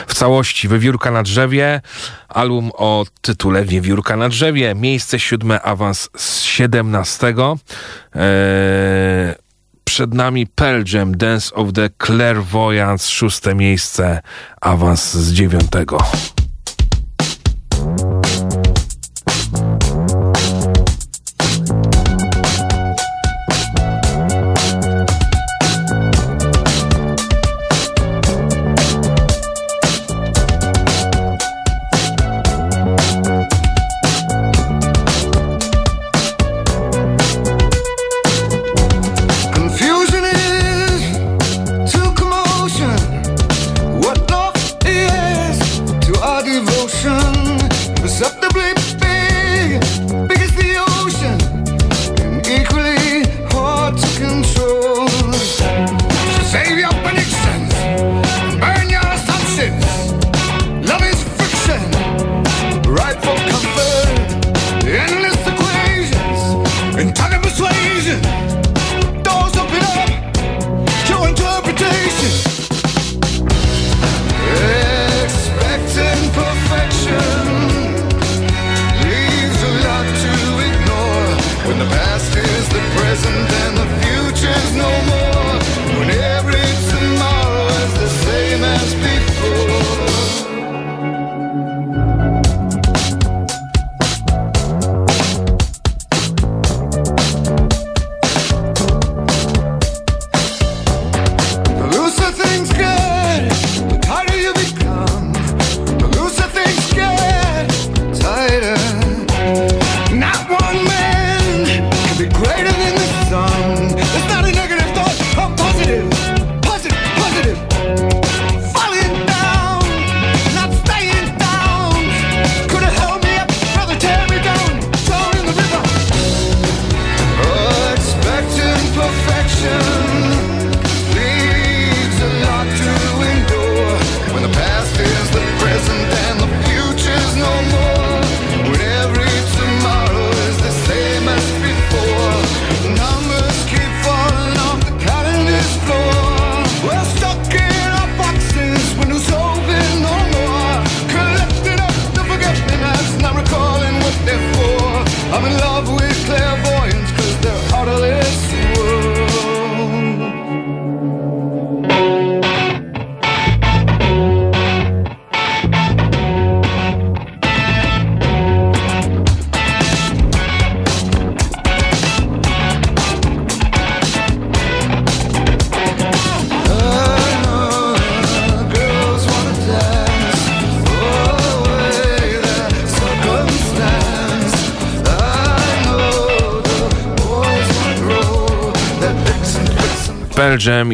W całości Wiewiórka na drzewie. Album o tytule Wiewiórka na drzewie. Miejsce siódme, awans z siedemnastego. Eee, przed nami Pearl Jam, Dance of the Clairvoyance. Szóste miejsce, awans z dziewiątego.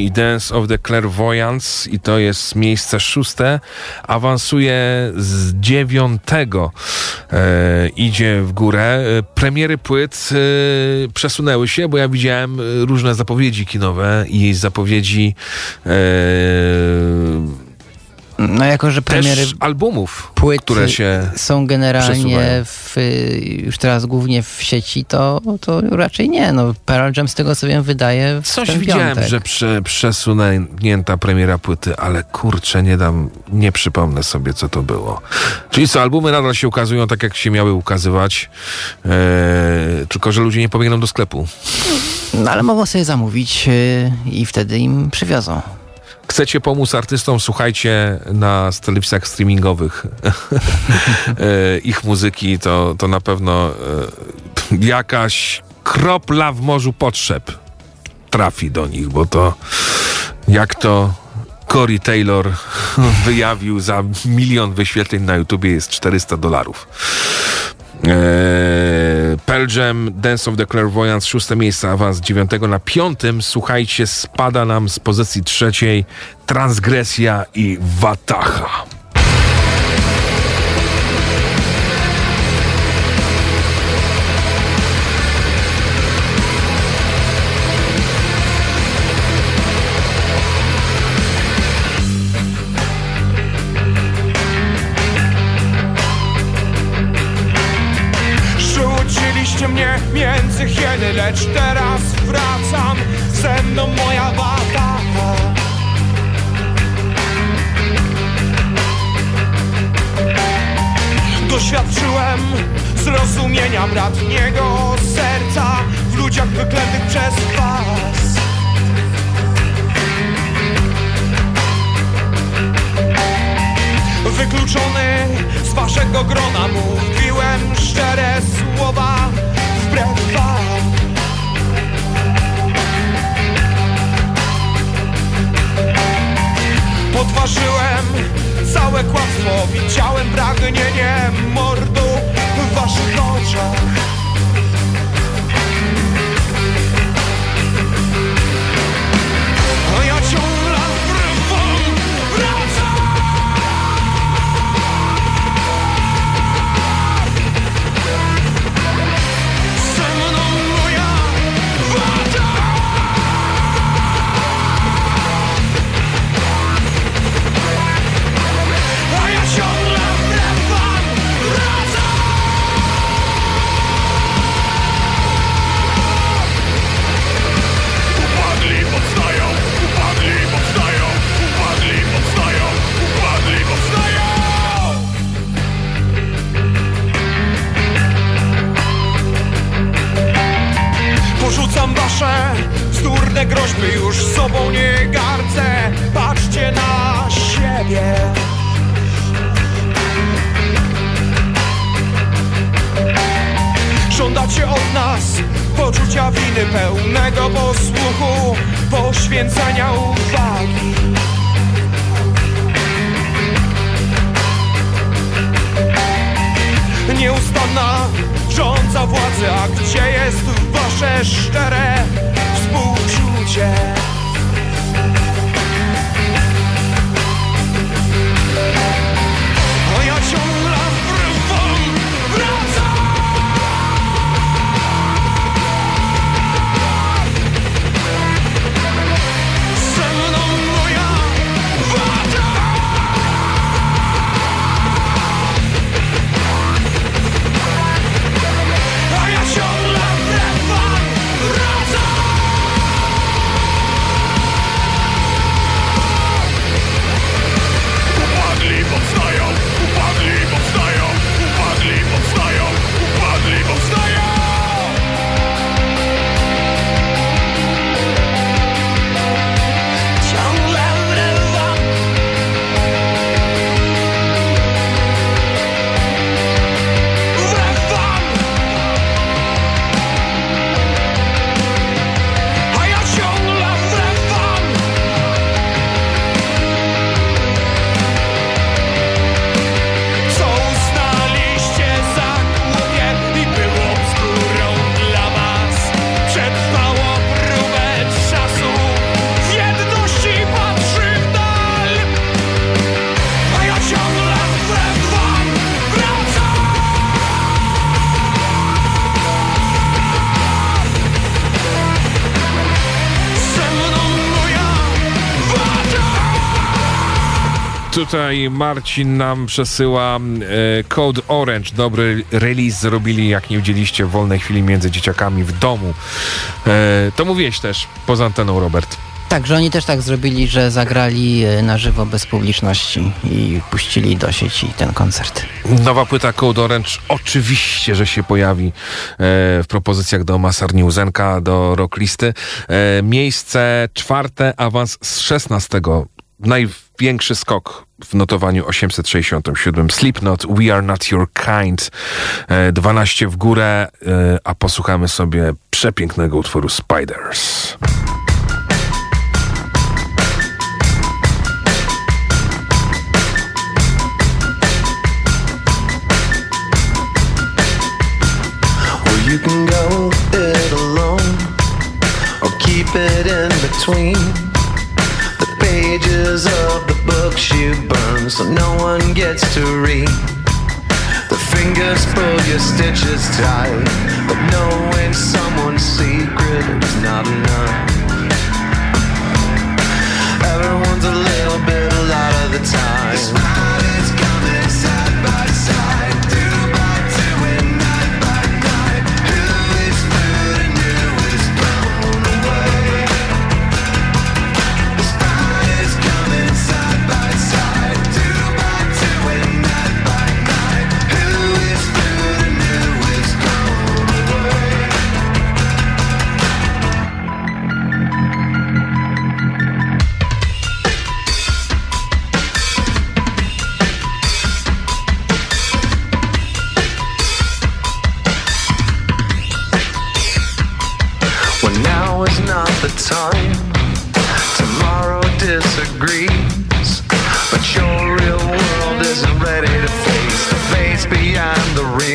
Pearl Jam i Dance of the Clairvoyants i to jest miejsce szóste. Awansuje z dziewiątego, e, idzie w górę. E, Premiery płyt e, przesunęły się, bo ja widziałem e, różne zapowiedzi kinowe i zapowiedzi e, No jako, że premiery albumów, płyt które się są generalnie przesuwają. w, już teraz głównie w sieci, to, to raczej nie. No, Pearl Jam z tego co wiem wydaje w Coś widziałem, piątek. że prze, przesunięta premiera płyty, ale kurczę, nie dam, nie przypomnę sobie, co to było. Czyli co, albumy nadal się ukazują tak, jak się miały ukazywać, e, tylko, że ludzie nie pobiegną do sklepu. No ale mogą sobie zamówić yy, i wtedy im przywiozą. Chcecie pomóc artystom, słuchajcie na telewizjach streamingowych e, ich muzyki, to, to na pewno e, jakaś kropla w morzu potrzeb trafi do nich, bo to jak to Corey Taylor wyjawił za milion wyświetleń na YouTubie jest 400 dolarów. Eee, Pearl Dance of the Clairvoyants, szóste miejsce, awans dziewiątego na piątym. Słuchajcie, spada nam z pozycji trzeciej Transgresja i Watacha. Lecz teraz wracam ze mną moja wata. Doświadczyłem zrozumienia bratniego serca w ludziach wyklętych przez was. Wykluczony z waszego grona mówiłem szczere słowa wbrew wam. Podważyłem całe kłamstwo, widziałem pragnienie mordu w waszych oczach. Porzucam wasze bzdurne groźby Już sobą nie gardzę. Patrzcie na siebie. Żądacie od nas poczucia winy Pełnego posłuchu Poświęcenia uwagi. Nieustanna rządza władzy A gdzie jest wasze szczere współczucie? Tutaj Marcin nam przesyła e, Code Orange. Dobry release zrobili, jak nie widzieliście, w wolnej chwili między dzieciakami w domu. E, to mówiłeś też poza anteną, Robert. Tak, że oni też tak zrobili, że zagrali e, na żywo bez publiczności i puścili do sieci ten koncert. Nowa płyta Code Orange oczywiście, że się pojawi e, w propozycjach do Masarni Uzenka, do rocklisty. E, miejsce czwarte, awans z 16. Największy skok w notowaniu 867. Slipknot, We Are Not Your Kind. E, 12 w górę, e, a posłuchamy sobie przepięknego utworu Spiders. You can go it alone or keep it in between pages of the books you burn so no one gets to read. The fingers pull your stitches tight, but knowing someone's secret is not enough. Everyone's a little bit a lot of the time. The real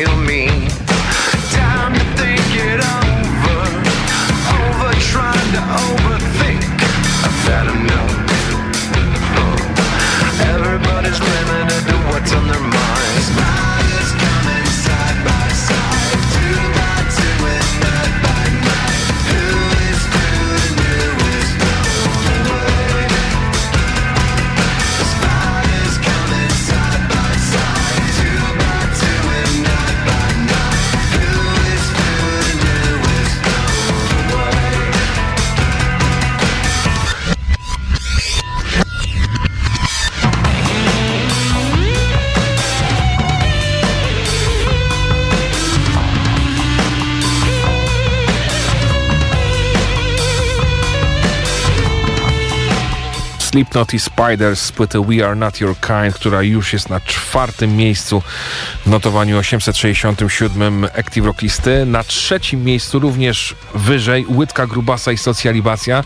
Slipknot i Spiders z płyty We Are Not Your Kind, która już jest na czwartym miejscu w notowaniu 867 Active Rock listy. Na trzecim miejscu również wyżej Łydka Grubasa i Socjalibacja.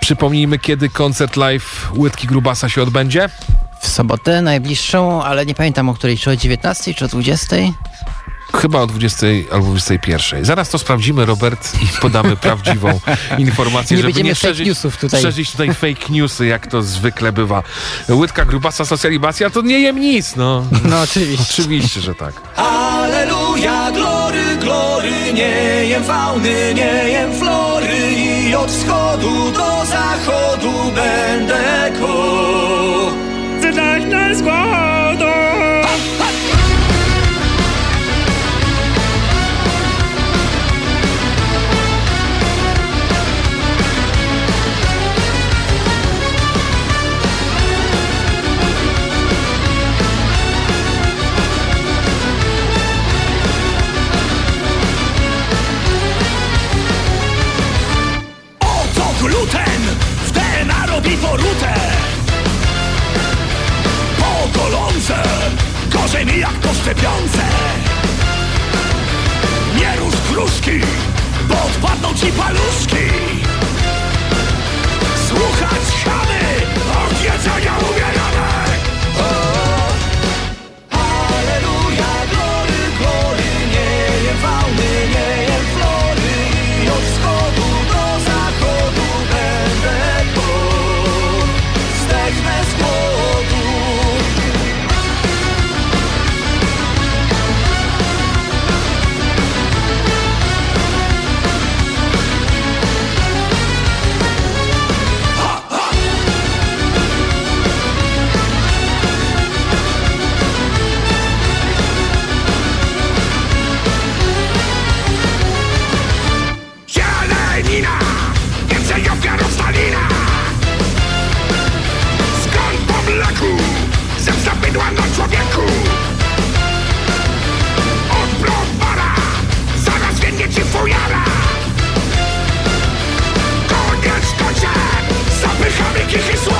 Przypomnijmy, kiedy koncert live Łydki Grubasa się odbędzie? W sobotę najbliższą, ale nie pamiętam o której, czy o 19 czy o 20? Chyba o 20 albo 21. Zaraz to sprawdzimy, Robert, i podamy prawdziwą informację, Nie żeby nie szerzyć, newsów tutaj. szerzyć tutaj fake newsy, jak to zwykle bywa. Łydka grubasa socjalizacja to nie jem nic, no. No oczywiście. Oczywiście, że tak. Aleluja, glory, glory, nie jem fauny, nie jem flory i od wschodu do zachodu będę ku. Gorzej mi jak po szczepionce. Nie rusz gruszki, bo odpadną ci paluszki. Słuchać chamy, od jedzenia umieramy que Jesús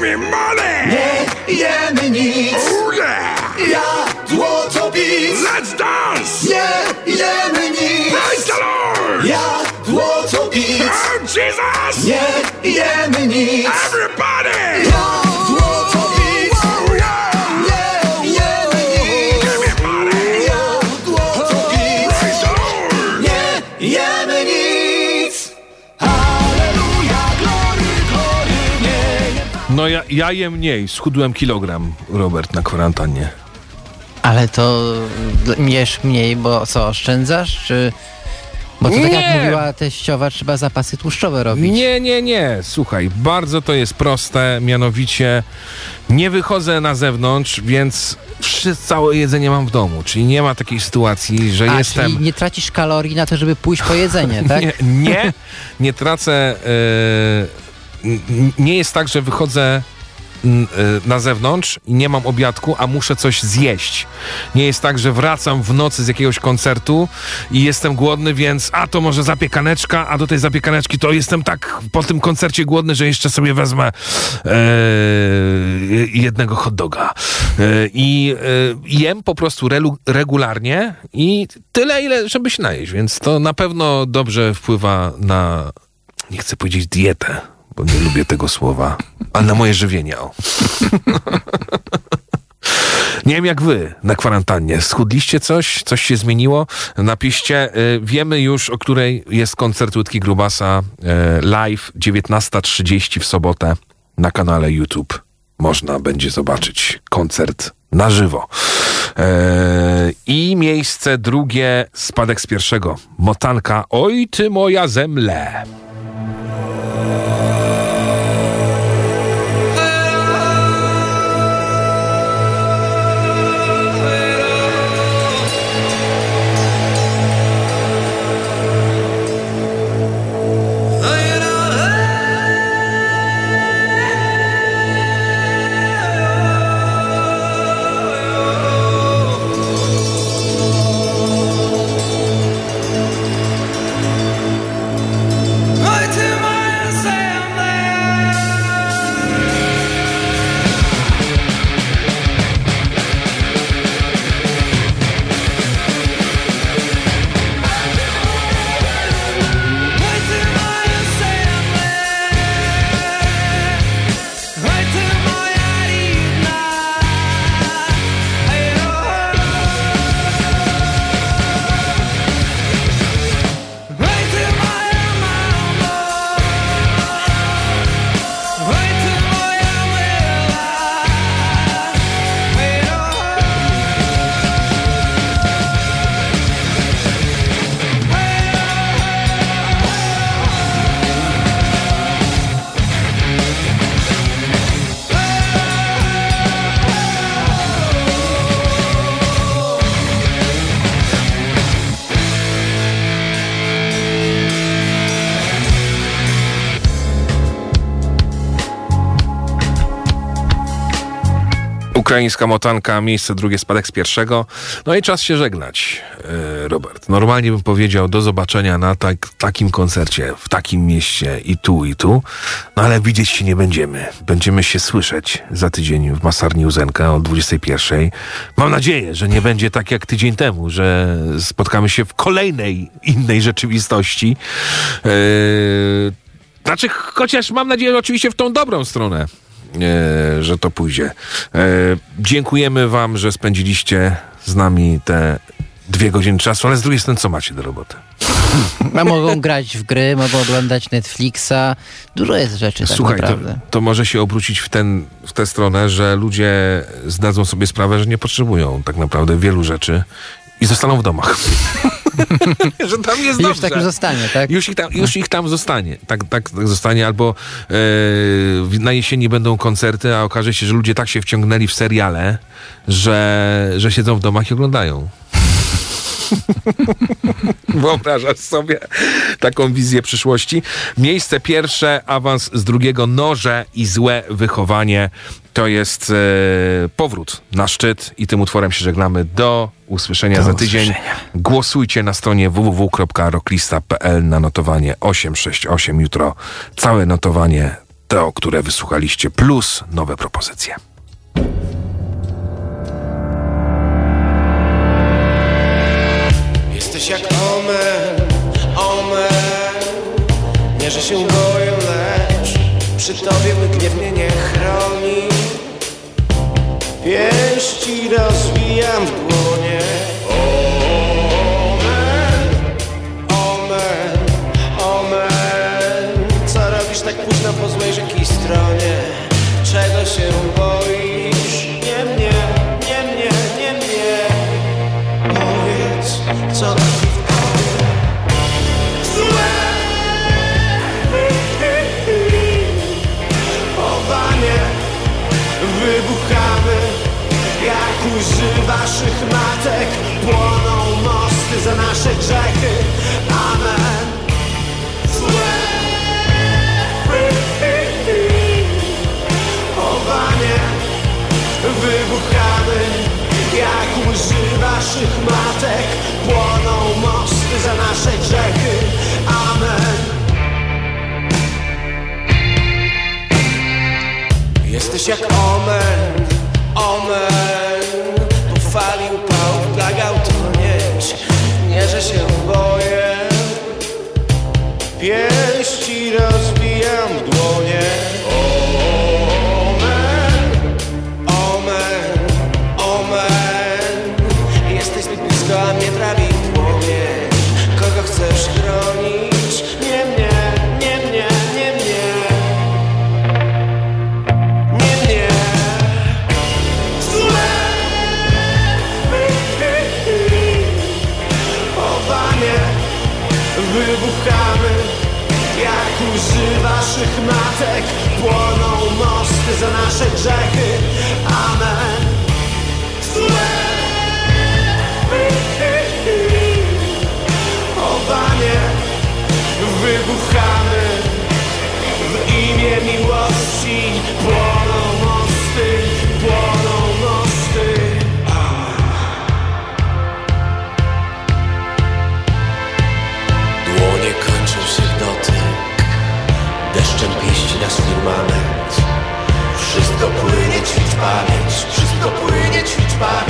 Give me money! Nie jemy nic Oh yeah! Ja złoto bic Let's dance! Nie jemy nic Praise the Lord! Ja złoto bic Oh Jesus! Nie jemy nic Everybody! Ja, jem mniej, schudłem kilogram, Robert, na kwarantannie. Ale to d- jesz mniej, bo co, oszczędzasz, czy... Bo to tak jak mówiła teściowa, trzeba zapasy tłuszczowe robić. Nie, nie, nie. Słuchaj, bardzo to jest proste, mianowicie nie wychodzę na zewnątrz, więc wszy- całe jedzenie mam w domu, czyli nie ma takiej sytuacji, że A, jestem... czyli nie tracisz kalorii na to, żeby pójść po jedzenie, tak? Nie, nie, nie tracę. n- nie jest tak, że wychodzę na zewnątrz i nie mam obiadku, a muszę coś zjeść. Nie jest tak, że wracam w nocy z jakiegoś koncertu i jestem głodny, więc a to może zapiekaneczka, a do tej zapiekaneczki to jestem tak po tym koncercie głodny, że jeszcze sobie wezmę e, jednego hot doga. E, I e, jem po prostu relu, regularnie i tyle, ile żeby się najeść, więc to na pewno dobrze wpływa na, nie chcę powiedzieć dietę, bo nie lubię tego słowa, ale na moje żywienie. O. Nie wiem jak wy na kwarantannie. Schudliście coś? Coś się zmieniło? Napiszcie. Y, wiemy już, o której jest koncert Łydki Grubasa y, live 19.30 w sobotę na kanale YouTube. Można będzie zobaczyć koncert na żywo. E, I miejsce drugie, spadek z pierwszego. Motanka, oj ty moja zemle. Ukraińska motanka, miejsce drugie, spadek z pierwszego. No i czas się żegnać, e, Robert. Normalnie bym powiedział do zobaczenia na tak, takim koncercie, w takim mieście i tu, i tu. No ale widzieć się nie będziemy. Będziemy się słyszeć za tydzień w Masarni Uzenka o 21. Mam nadzieję, że nie będzie tak jak tydzień temu, że spotkamy się w kolejnej innej rzeczywistości. E, znaczy, chociaż mam nadzieję oczywiście w tą dobrą stronę, że to pójdzie. E, dziękujemy wam, że spędziliście z nami te dwie godziny czasu, ale z drugiej strony co macie do roboty? A mogą grać w gry, mogą oglądać Netflixa. Dużo jest rzeczy tak Słuchaj, to, to może się obrócić w, ten, w tę stronę, że ludzie zdadzą sobie sprawę, że nie potrzebują tak naprawdę wielu rzeczy i zostaną w domach. że tam jest I już tak już zostanie, tak? Już ich tam, już ich tam zostanie. Tak, tak, tak zostanie. Albo w- na jesieni będą koncerty, a okaże się, że ludzie tak się wciągnęli w seriale, że, że siedzą w domach i oglądają. Wyobrażasz sobie taką wizję przyszłości? Miejsce pierwsze, awans z drugiego, noże i złe wychowanie. To jest e, powrót na szczyt i tym utworem się żegnamy. Do usłyszenia Do za tydzień. usłyszenia. Głosujcie na stronie www.rocklista.pl na notowanie 868. Jutro całe notowanie, to, które wysłuchaliście, plus nowe propozycje. Że się boję, lecz przy tobie mój gniew mnie nie chroni. Pięści rozwijam w dłonie. Omen, omen, omen Co robisz tak późno po złej rzeki stronie? Czego się za nasze grzechy. Amen. Jesteś jak omen, omen. Po fali upałów plagał tonieć Nie, że się boję. Pięści rozbijam pamięć Wszystko płynie, ćwicz pamięć